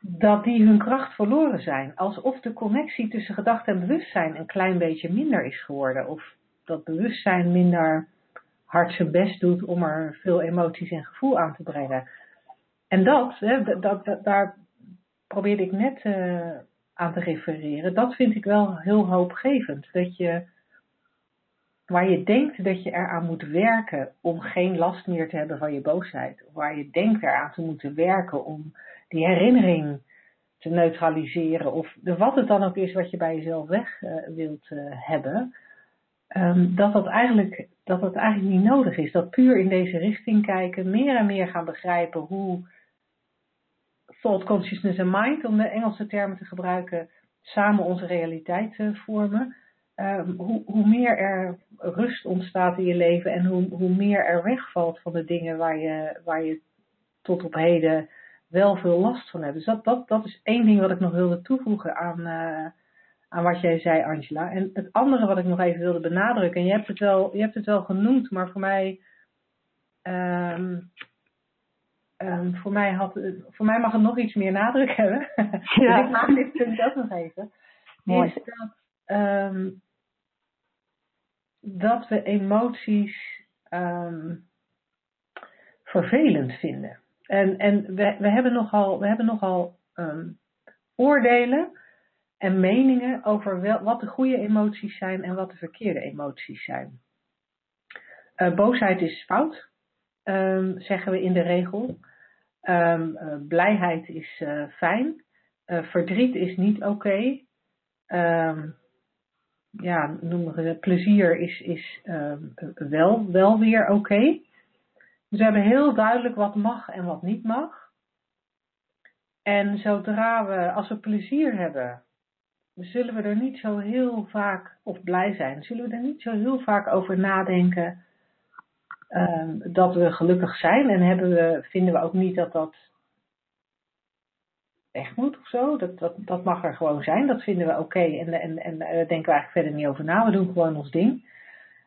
dat die hun kracht verloren zijn. Alsof de connectie tussen gedachte en bewustzijn een klein beetje minder is geworden. Of dat bewustzijn minder hard zijn best doet om er veel emoties en gevoel aan te brengen. En dat, hè, dat, daar probeerde ik net uh, aan te refereren. Dat vind ik wel heel hoopgevend. Dat je, waar je denkt dat je eraan moet werken om geen last meer te hebben van je boosheid. Waar je denkt eraan te moeten werken om die herinnering te neutraliseren. Of wat het dan ook is wat je bij jezelf weg uh, wilt uh, hebben. Um, dat, dat, eigenlijk, dat dat eigenlijk niet nodig is. Dat puur in deze richting kijken, meer en meer gaan begrijpen hoe thought, consciousness en mind, om de Engelse termen te gebruiken, samen onze realiteit te vormen. Um, hoe, hoe, meer er rust ontstaat in je leven en hoe, hoe meer er wegvalt van de dingen waar je, waar je tot op heden wel veel last van hebt. Dus dat, dat, dat is één ding wat ik nog wilde toevoegen aan, uh, aan wat jij zei, Angela. En het andere wat ik nog even wilde benadrukken, en je hebt het wel, je hebt het wel genoemd, maar voor mij um, Um, voor, mij had, voor mij mag het nog iets meer nadruk hebben. Ja. ik maak dit punt ook nog even. Mooi. Is dat, um, dat we emoties, vervelend vinden. En, en we, we hebben nogal, we hebben nogal ehm, oordelen en meningen over wat de goede emoties zijn en wat de verkeerde emoties zijn. Uh, boosheid is fout, um, zeggen we in de regel. Um, uh, blijheid is uh, fijn. verdriet is niet oké. Ja, noemen we plezier is, is wel, wel weer oké. We hebben heel duidelijk wat mag en wat niet mag. En zodra we, als we plezier hebben, zullen we er niet zo heel vaak, of blij zijn, zullen we er niet zo heel vaak over nadenken um, dat we gelukkig zijn. En hebben we, vinden we ook niet dat dat echt moet of zo. Dat, dat, dat mag er gewoon zijn, dat vinden we oké. En, en, en daar denken we eigenlijk verder niet over na, we doen gewoon ons ding.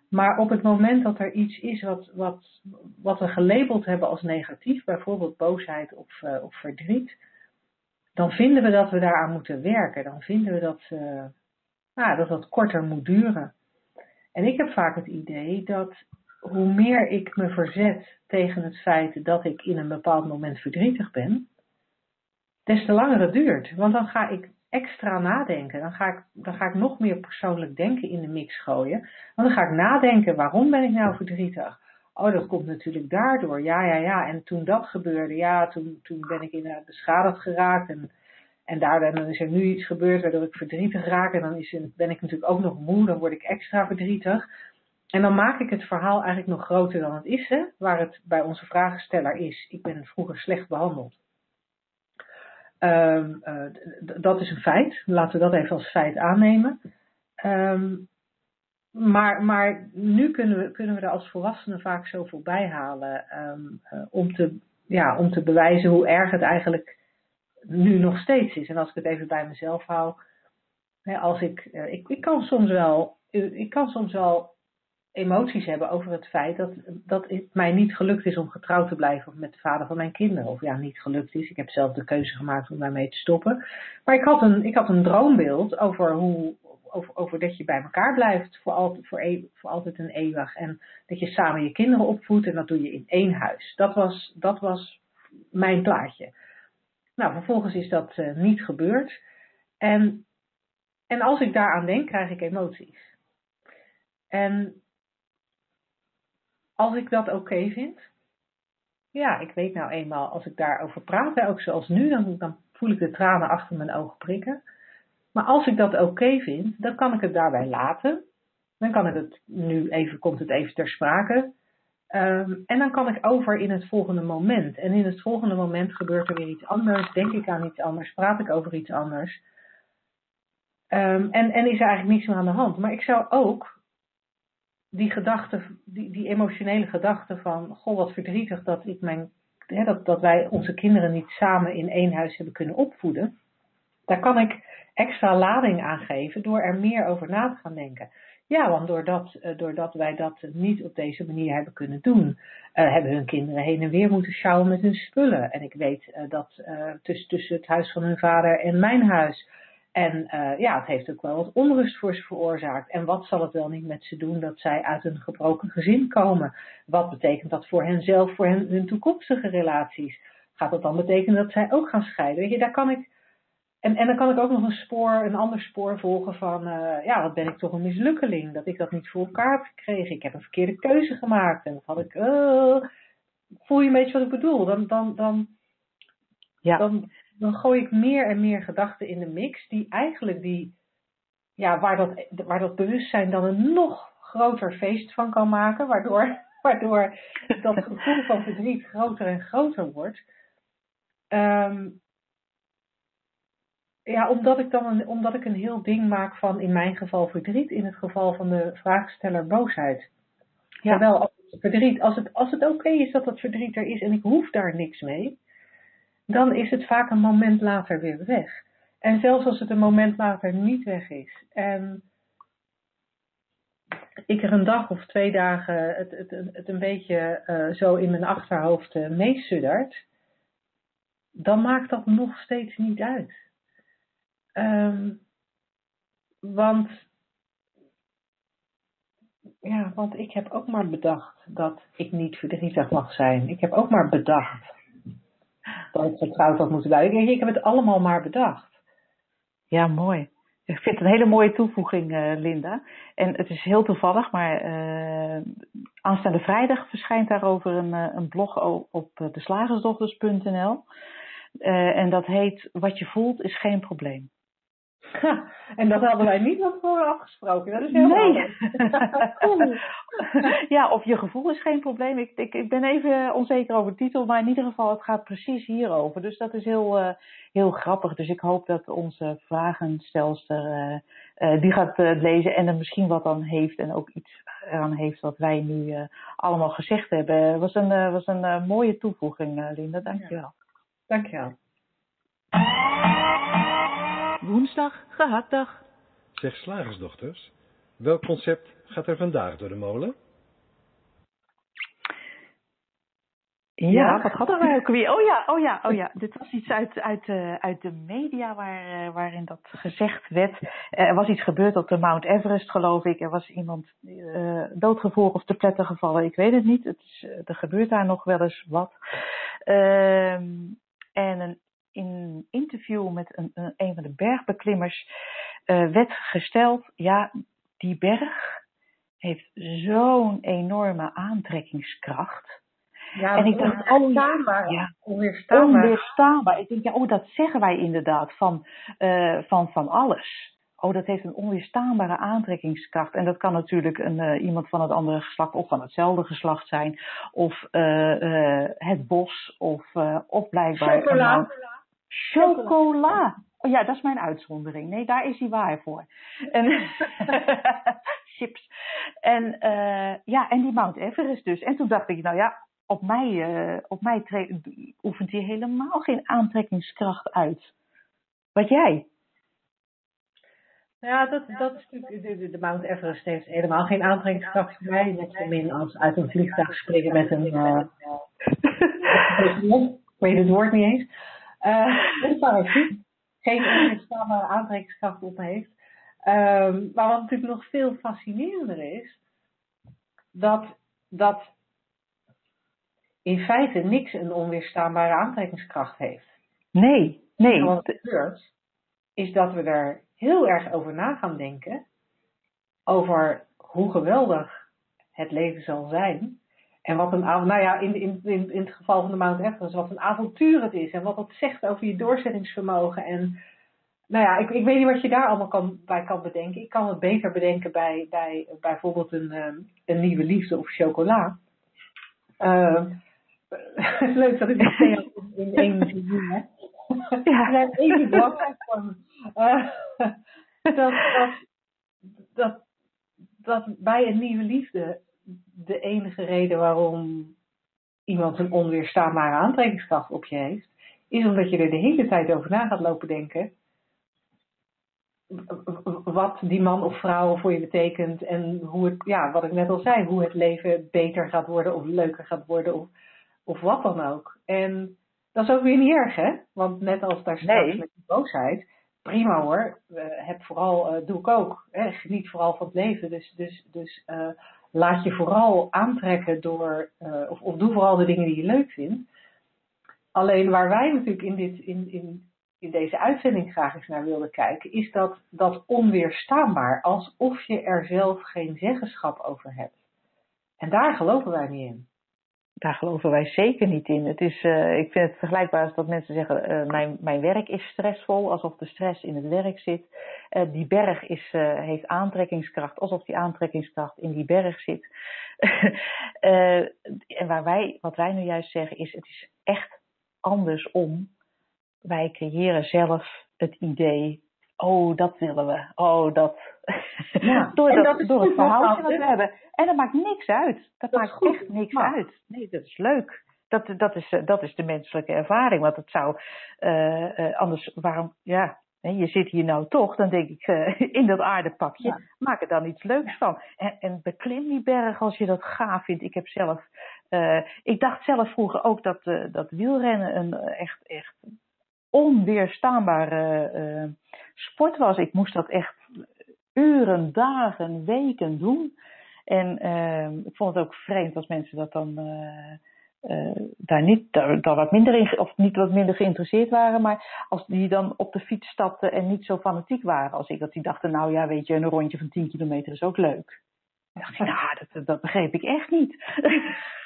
Maar op het moment dat er iets is wat, wat, wat we gelabeld hebben als negatief, bijvoorbeeld boosheid of, uh, of verdriet, dan vinden we dat we daaraan moeten werken. Dan vinden we dat, uh, nou, dat dat korter moet duren. En ik heb vaak het idee dat hoe meer ik me verzet tegen het feit dat ik in een bepaald moment verdrietig ben, des te langer het duurt. Want dan ga ik extra nadenken. Dan ga, ik, dan ga ik nog meer persoonlijk denken in de mix gooien. Want dan ga ik nadenken, waarom ben ik nou verdrietig? Oh, dat komt natuurlijk daardoor. Ja, ja, ja. En toen dat gebeurde, ja, toen, toen ben ik inderdaad beschadigd geraakt. En, en daardoor dan is er nu iets gebeurd waardoor ik verdrietig raak. En dan is, ben ik natuurlijk ook nog moe, dan word ik extra verdrietig. En dan maak ik het verhaal eigenlijk nog groter dan het is, hè? waar het bij onze vragensteller is. Ik ben vroeger slecht behandeld. Um, uh, dat is een feit. Laten we dat even als feit aannemen. Um, maar, maar nu kunnen we, kunnen we er als volwassenen vaak zoveel bij halen um, uh, om, te, ja, om te bewijzen hoe erg het eigenlijk nu nog steeds is. En als ik het even bij mezelf hou, hè, als ik, uh, ik, ik kan soms wel, ik kan soms wel emoties hebben over het feit dat, dat het mij niet gelukt is om getrouwd te blijven met de vader van mijn kinderen. Of ja, niet gelukt is. Ik heb zelf de keuze gemaakt om daarmee te stoppen. Maar ik had een, ik had een droombeeld over, hoe, over, over dat je bij elkaar blijft voor, altijd voor, e, voor altijd en eeuwig. En dat je samen je kinderen opvoedt en dat doe je in één huis. Dat was, dat was mijn plaatje. Nou, vervolgens is dat uh, niet gebeurd. En, en als ik daaraan denk, krijg ik emoties. En als ik dat oké vind, ja, ik weet nou eenmaal, als ik daarover praat, ook zoals nu, dan, dan voel ik de tranen achter mijn ogen prikken. Maar als ik dat oké vind, dan kan ik het daarbij laten. Dan kan ik het, nu even, komt het even ter sprake. Um, en dan kan ik over in het volgende moment. En in het volgende moment gebeurt er weer iets anders, denk ik aan iets anders, praat ik over iets anders. Um, en, en is er eigenlijk niets meer aan de hand. Maar ik zou ook die gedachte, die, die emotionele gedachte van, goh wat verdrietig dat, ik mijn, hè, dat, dat wij onze kinderen niet samen in één huis hebben kunnen opvoeden. Daar kan ik extra lading aan geven door er meer over na te gaan denken. Ja, want doordat, uh, doordat wij dat niet op deze manier hebben kunnen doen, uh, hebben hun kinderen heen en weer moeten sjouwen met hun spullen. En ik weet uh, dat tussen, tussen het huis van hun vader en mijn huis en uh, ja, het heeft ook wel wat onrust voor ze veroorzaakt. En wat zal het wel niet met ze doen dat zij uit een gebroken gezin komen? Wat betekent dat voor hen zelf, voor hen, hun toekomstige relaties? Gaat dat dan betekenen dat zij ook gaan scheiden? Weet je, daar kan ik. En, en dan kan ik ook nog een spoor, een ander spoor volgen van, uh, ja, wat ben ik toch een mislukkeling, dat ik dat niet voor elkaar heb gekregen. Ik heb een verkeerde keuze gemaakt. En dat had ik, uh, voel je een beetje wat ik bedoel? Dan, dan, dan, ja. dan, dan gooi ik meer en meer gedachten in de mix die eigenlijk die, ja, waar dat, waar dat bewustzijn dan een nog groter feest van kan maken, waardoor, waardoor dat gevoel van verdriet groter en groter wordt. Um, ja, omdat ik dan een, omdat ik een heel ding maak van in mijn geval verdriet, in het geval van de vraagsteller boosheid. Ja. Terwijl als het verdriet, als het, als het oké is dat dat verdriet er is en ik hoef daar niks mee, dan is het vaak een moment later weer weg. En zelfs als het een moment later niet weg is en ik er een dag of twee dagen het, het, het een beetje uh, zo in mijn achterhoofd uh, meesuddert, dan maakt dat nog steeds niet uit. Um, want Ja, want ik heb ook maar bedacht dat ik niet verdrietig mag zijn. Ik heb ook maar bedacht dat ik getrouwd had moeten blijven. Ik heb het allemaal maar bedacht. Ja, mooi. Ik vind het een hele mooie toevoeging, uh, Linda. En het is heel toevallig, maar uh, aanstaande vrijdag verschijnt daarover een, uh, een blog op de slagersdochters.nl. en dat heet Wat je voelt is geen probleem. En dat hadden wij niet van tevoren afgesproken. Dat is heel nee. cool. ja, of je gevoel is geen probleem. Ik, ik, ik ben even onzeker over de titel, maar in ieder geval, het gaat precies hierover. Dus dat is heel, uh, heel grappig. Dus ik hoop dat onze vragenstelster uh, uh, die gaat lezen en er misschien wat aan heeft en ook iets aan heeft wat wij nu allemaal gezegd hebben. Het was een, was een mooie toevoeging, Linda. Dankjewel. Ja. Dankjewel woensdag gehaktdag. Zeg slagersdochters, welk concept gaat er vandaag door de molen? Ja, wat hadden wij ook weer? Oh ja, oh ja, oh ja. Dit was iets uit, uit, uh, uit de media waar, uh, waarin dat gezegd werd. Uh, er was iets gebeurd op de Mount Everest, geloof ik. Er was iemand doodgevoerd of te pletten gevallen. Ik weet het niet. Het is, er gebeurt daar nog wel eens wat. Ehm, en een in een interview met een, een, een van de bergbeklimmers uh, werd gesteld, ja, die berg heeft zo'n enorme aantrekkingskracht. Ja, en ik dacht, oh ja, onweerstaanbaar. onweerstaanbaar. Ik denk, ja, oh, dat zeggen wij inderdaad van, uh, van, van alles. Oh, dat heeft een onweerstaanbare aantrekkingskracht. En dat kan natuurlijk een, uh, iemand van het andere geslacht of van hetzelfde geslacht zijn. Of uh, het bos. Of, of blijkbaar. Chocola. Chocola. Oh ja, dat is mijn uitzondering. Nee, daar is hij waar voor. En chips. En uh, ja, en die Mount Everest dus. En toen dacht ik, nou ja, op mij, uh, op mij oefent hij helemaal geen aantrekkingskracht uit. Wat jij? Ja, dat, dat is natuurlijk, de, de, Mount Everest heeft helemaal geen aantrekkingskracht voor mij. Net zo min als uit een vliegtuig springen met een, uh, ik weet het woord niet eens. Uh, dat parachute geen onweerstaanbare aantrekkingskracht op heeft. Um, maar wat natuurlijk nog veel fascinerender is, dat, dat in feite niks een onweerstaanbare aantrekkingskracht heeft. Nee, nee. wat er gebeurt, is dat we er heel erg over na gaan denken, over hoe geweldig het leven zal zijn en wat een nou ja, in, in, in, in het geval van de Mount Everest, wat een avontuur het is. En wat het zegt over je doorzettingsvermogen. En nou ja, ik, ik weet niet wat je daar allemaal kan, bij kan bedenken. Ik kan het beter bedenken bij, bij bijvoorbeeld een, ehm, een nieuwe liefde of chocola. Uh, leuk dat ik twee in één zin heb. Ja. zijn even belangrijk voor me. Uh, dat, dat, dat, dat bij een nieuwe liefde de enige reden waarom iemand een onweerstaanbare aantrekkingskracht op je heeft, is omdat je er de hele tijd over na gaat lopen denken. Wat die man of vrouw voor je betekent en hoe het, ja, wat ik net al zei, hoe het leven beter gaat worden of leuker gaat worden of, of wat dan ook. En dat is ook weer niet erg, hè? Want net als daar straks nee. met die boosheid, prima hoor. Heb vooral, uh, doe ik ook. Hè? Geniet vooral van het leven. Dus, dus, dus uh, laat je vooral aantrekken door, of, of doe vooral de dingen die je leuk vindt. Alleen waar wij natuurlijk in, dit, in, in, in deze uitzending graag eens naar wilden kijken, is dat, dat onweerstaanbaar, alsof je er zelf geen zeggenschap over hebt. En daar geloven wij niet in daar geloven wij zeker niet in. Het is, uh, ik vind het vergelijkbaar als dat mensen zeggen, uh, mijn, mijn werk is stressvol, alsof de stress in het werk zit. Uh, die berg is, heeft aantrekkingskracht, alsof die aantrekkingskracht in die berg zit. en waar wij, wat wij nu juist zeggen is, het is echt andersom. Wij creëren zelf het idee oh, dat willen we. Oh, dat. Ja, door, dat, dat door het verhaal dat we hebben. En dat maakt niks uit. Dat, maakt echt niks uit. Nee, dat is leuk. Dat, dat, is, eh, dat is de menselijke ervaring. Want het zou uh, uh, anders, waarom, ja, je zit hier nou toch, dan denk ik, uh, in dat aardepakje, ja. maak er dan iets leuks van. En, en beklim die berg als je dat gaaf vindt. Ik heb zelf, ik dacht zelf vroeger ook dat, dat wielrennen een echt, echt onweerstaanbare uh, sport was. Ik moest dat echt uren, dagen, weken doen. En uh, ik vond het ook vreemd als mensen dat dan uh, daar niet daar, daar, wat minder in, of niet wat minder geïnteresseerd waren, maar als die dan op de fiets stapten en niet zo fanatiek waren als ik, dat die dachten, nou ja, weet je, een rondje van 10 kilometer is ook leuk. Dacht ik, nou, dat, dat begreep ik echt niet.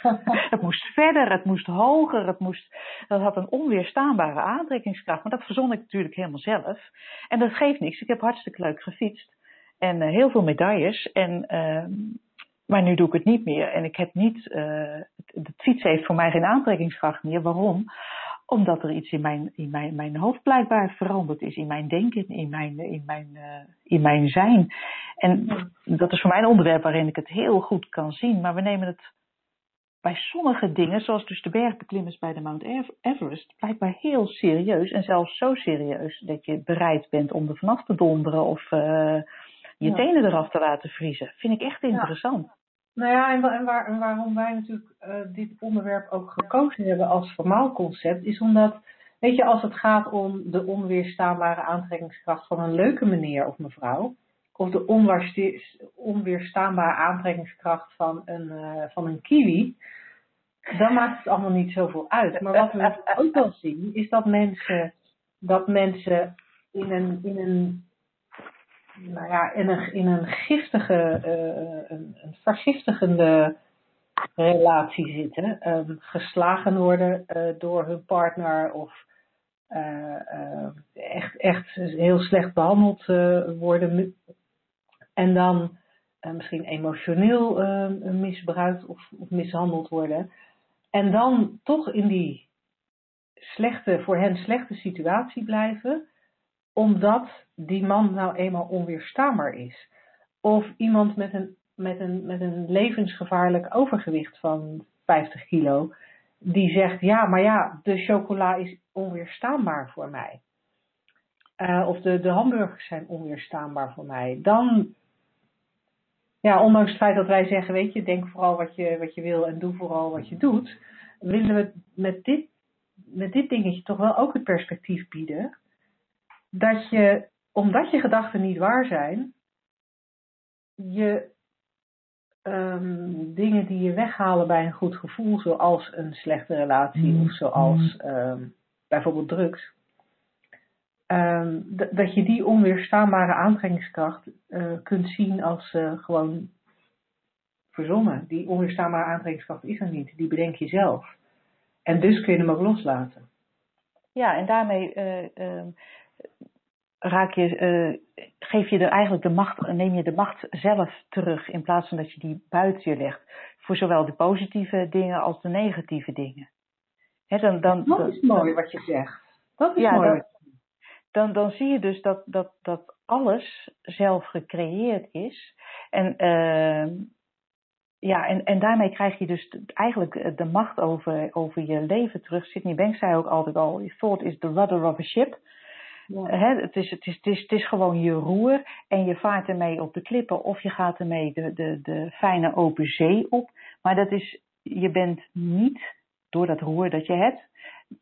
het moest verder, het moest hoger, het moest, dat had een onweerstaanbare aantrekkingskracht. Maar dat verzon ik natuurlijk helemaal zelf. En dat geeft niks. Ik heb hartstikke leuk gefietst. En uh, heel veel medailles. En, uh, maar nu doe ik het niet meer. En ik heb niet, uh, het, fietsen heeft voor mij geen aantrekkingskracht meer. Waarom? Omdat er iets in mijn, in mijn, mijn hoofd blijkbaar veranderd is. In mijn denken, in mijn, in mijn, uh, in mijn zijn. En dat is voor mij een onderwerp waarin ik het heel goed kan zien. Maar we nemen het bij sommige dingen, zoals dus de bergbeklimmers bij de Mount Everest, blijkbaar heel serieus. En zelfs zo serieus dat je bereid bent om er vanaf te donderen of uh, je ja. tenen eraf te laten vriezen. Vind ik echt interessant. Ja. Nou ja, en, en, waar, en waarom wij natuurlijk uh, dit onderwerp ook gekozen hebben als formaal concept, is omdat, weet je, als het gaat om de onweerstaanbare aantrekkingskracht van een leuke meneer of mevrouw, of de onweerstaanbare aantrekkingskracht van een, uh, van een kiwi, dan maakt het allemaal niet zoveel uit. Maar wat we ook wel zien, is dat mensen, dat mensen in een, in een nou ja, in een, in een giftige, uh, een, een, vergiftigende relatie zitten. Um, geslagen worden uh, door hun partner of uh, echt, echt heel slecht behandeld worden. En dan misschien emotioneel misbruikt of, of mishandeld worden. En dan toch in die slechte, voor hen slechte situatie blijven omdat die man nou eenmaal onweerstaanbaar is. Of iemand met een, met een, met een levensgevaarlijk overgewicht van 50 kilo, die zegt: Ja, maar ja, de chocola is onweerstaanbaar voor mij. Uh, of de, de hamburgers zijn onweerstaanbaar voor mij. Dan, ja, ondanks het feit dat wij zeggen: Weet je, denk vooral wat je, wat je wil en doe vooral wat je doet, willen we met dit, met dit dingetje toch wel ook het perspectief bieden dat je, omdat je gedachten niet waar zijn, je um, dingen die je weghalen bij een goed gevoel, zoals een slechte relatie of zoals um, bijvoorbeeld drugs, um, dat je die onweerstaanbare aantrekkingskracht uh, kunt zien als uh, gewoon verzonnen. Die onweerstaanbare aantrekkingskracht is er niet, die bedenk je zelf. En dus kun je hem ook loslaten. Ja, en daarmee uh, raak je, geef je er eigenlijk de macht, neem je de macht zelf terug in plaats van dat je die buiten je legt. Voor zowel de positieve dingen als de negatieve dingen. He, dan, dan, dat is mooi wat je zegt. Dat is ja, mooi. Dan, dan zie je dus dat, dat, dat alles zelf gecreëerd is. En, uh, ja, en, en daarmee krijg je dus eigenlijk de macht over, over je leven terug. Sydney Banks zei ook altijd al, thought is the rudder of a ship. Ja. het, is, het, is, het, is, het is gewoon je roer en je vaart ermee op de klippen of je gaat ermee de, de, de fijne open zee op. Maar dat is, je bent niet, door dat roer dat je hebt,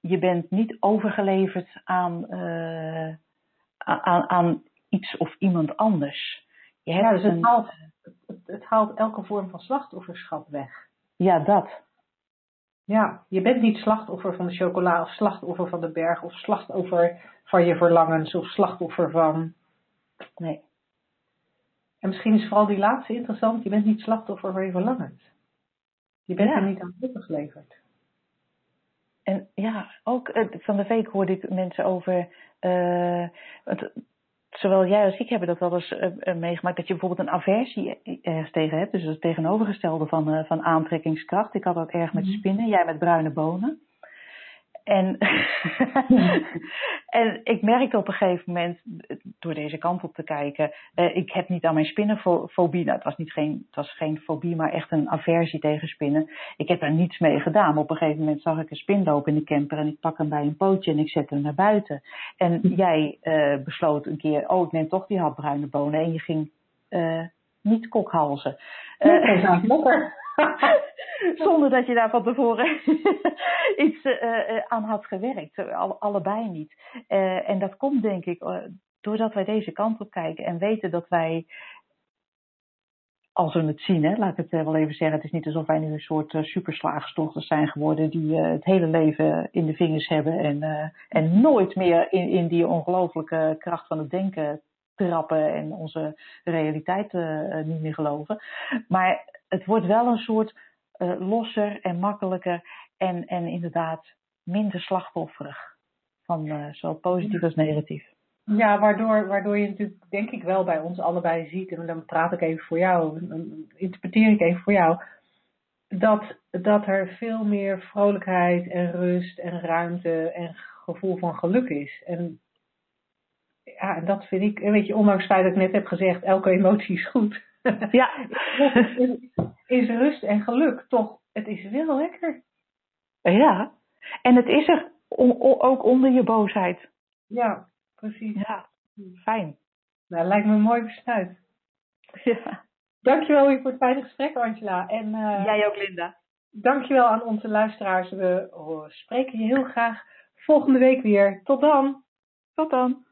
je bent niet overgeleverd aan, uh, aan, aan iets of iemand anders. Je hebt ja, dus het, een, haalt, het, het haalt elke vorm van slachtofferschap weg. Ja, dat. Ja, je bent niet slachtoffer van de chocola of slachtoffer van de berg of slachtoffer van je verlangens of slachtoffer van. Nee. En misschien is vooral die laatste interessant, je bent niet slachtoffer van je verlangens. Je bent ja. er niet aan geleverd. En ja, ook eh, van de week hoorde ik mensen over. Uh, het, zowel jij als ik hebben dat wel eens uh, meegemaakt, dat je bijvoorbeeld een aversie ergens tegen hebt. Dus het tegenovergestelde van, uh, van aantrekkingskracht. Ik had dat erg met mhm. spinnen, jij met bruine bonen. En, en ik merkte op een gegeven moment, door deze kant op te kijken, uh, ik heb niet aan mijn spinnenfobie, nou het was, niet geen, het was geen fobie, maar echt een aversie tegen spinnen. Ik heb daar niets mee gedaan. Maar op een gegeven moment zag ik een spin lopen in de camper en ik pak hem bij een pootje en ik zet hem naar buiten. En hm. jij uh, besloot een keer, oh ik neem toch die hap bruine bonen en je ging uh, niet kokhalzen. Nee, Zonder dat je daar van tevoren iets uh, aan had gewerkt. Alle, allebei niet. Uh, en dat komt denk ik doordat wij deze kant op kijken en weten dat wij als we het zien, hè, laat ik het wel even zeggen. Het is niet alsof wij nu een soort uh, zijn geworden die het hele leven in de vingers hebben en, en nooit meer in, in die ongelooflijke kracht van het denken trappen en onze realiteit niet meer geloven. Maar het wordt wel een soort losser en makkelijker en, en inderdaad minder slachtofferig. Van zowel positief als negatief. Ja, waardoor, waardoor je natuurlijk, denk ik wel, bij ons allebei ziet, en dan praat ik even voor jou, dan interpreteer ik even voor jou, dat, dat er veel meer vrolijkheid en rust en ruimte en gevoel van geluk is. En ja, en dat vind ik, weet je, ondanks het feit dat ik net heb gezegd, elke emotie is goed. Ja. is rust en geluk toch, het is wel lekker. Ja, en het is er ook onder je boosheid. Ja, precies. Ja, fijn. Nou, lijkt me een mooi besluit. Ja. Dankjewel weer voor het fijne gesprek, Angela. En, uh, Jij ook, Linda. Dankjewel aan onze luisteraars. We spreken je heel graag volgende week weer. Tot dan. Tot dan.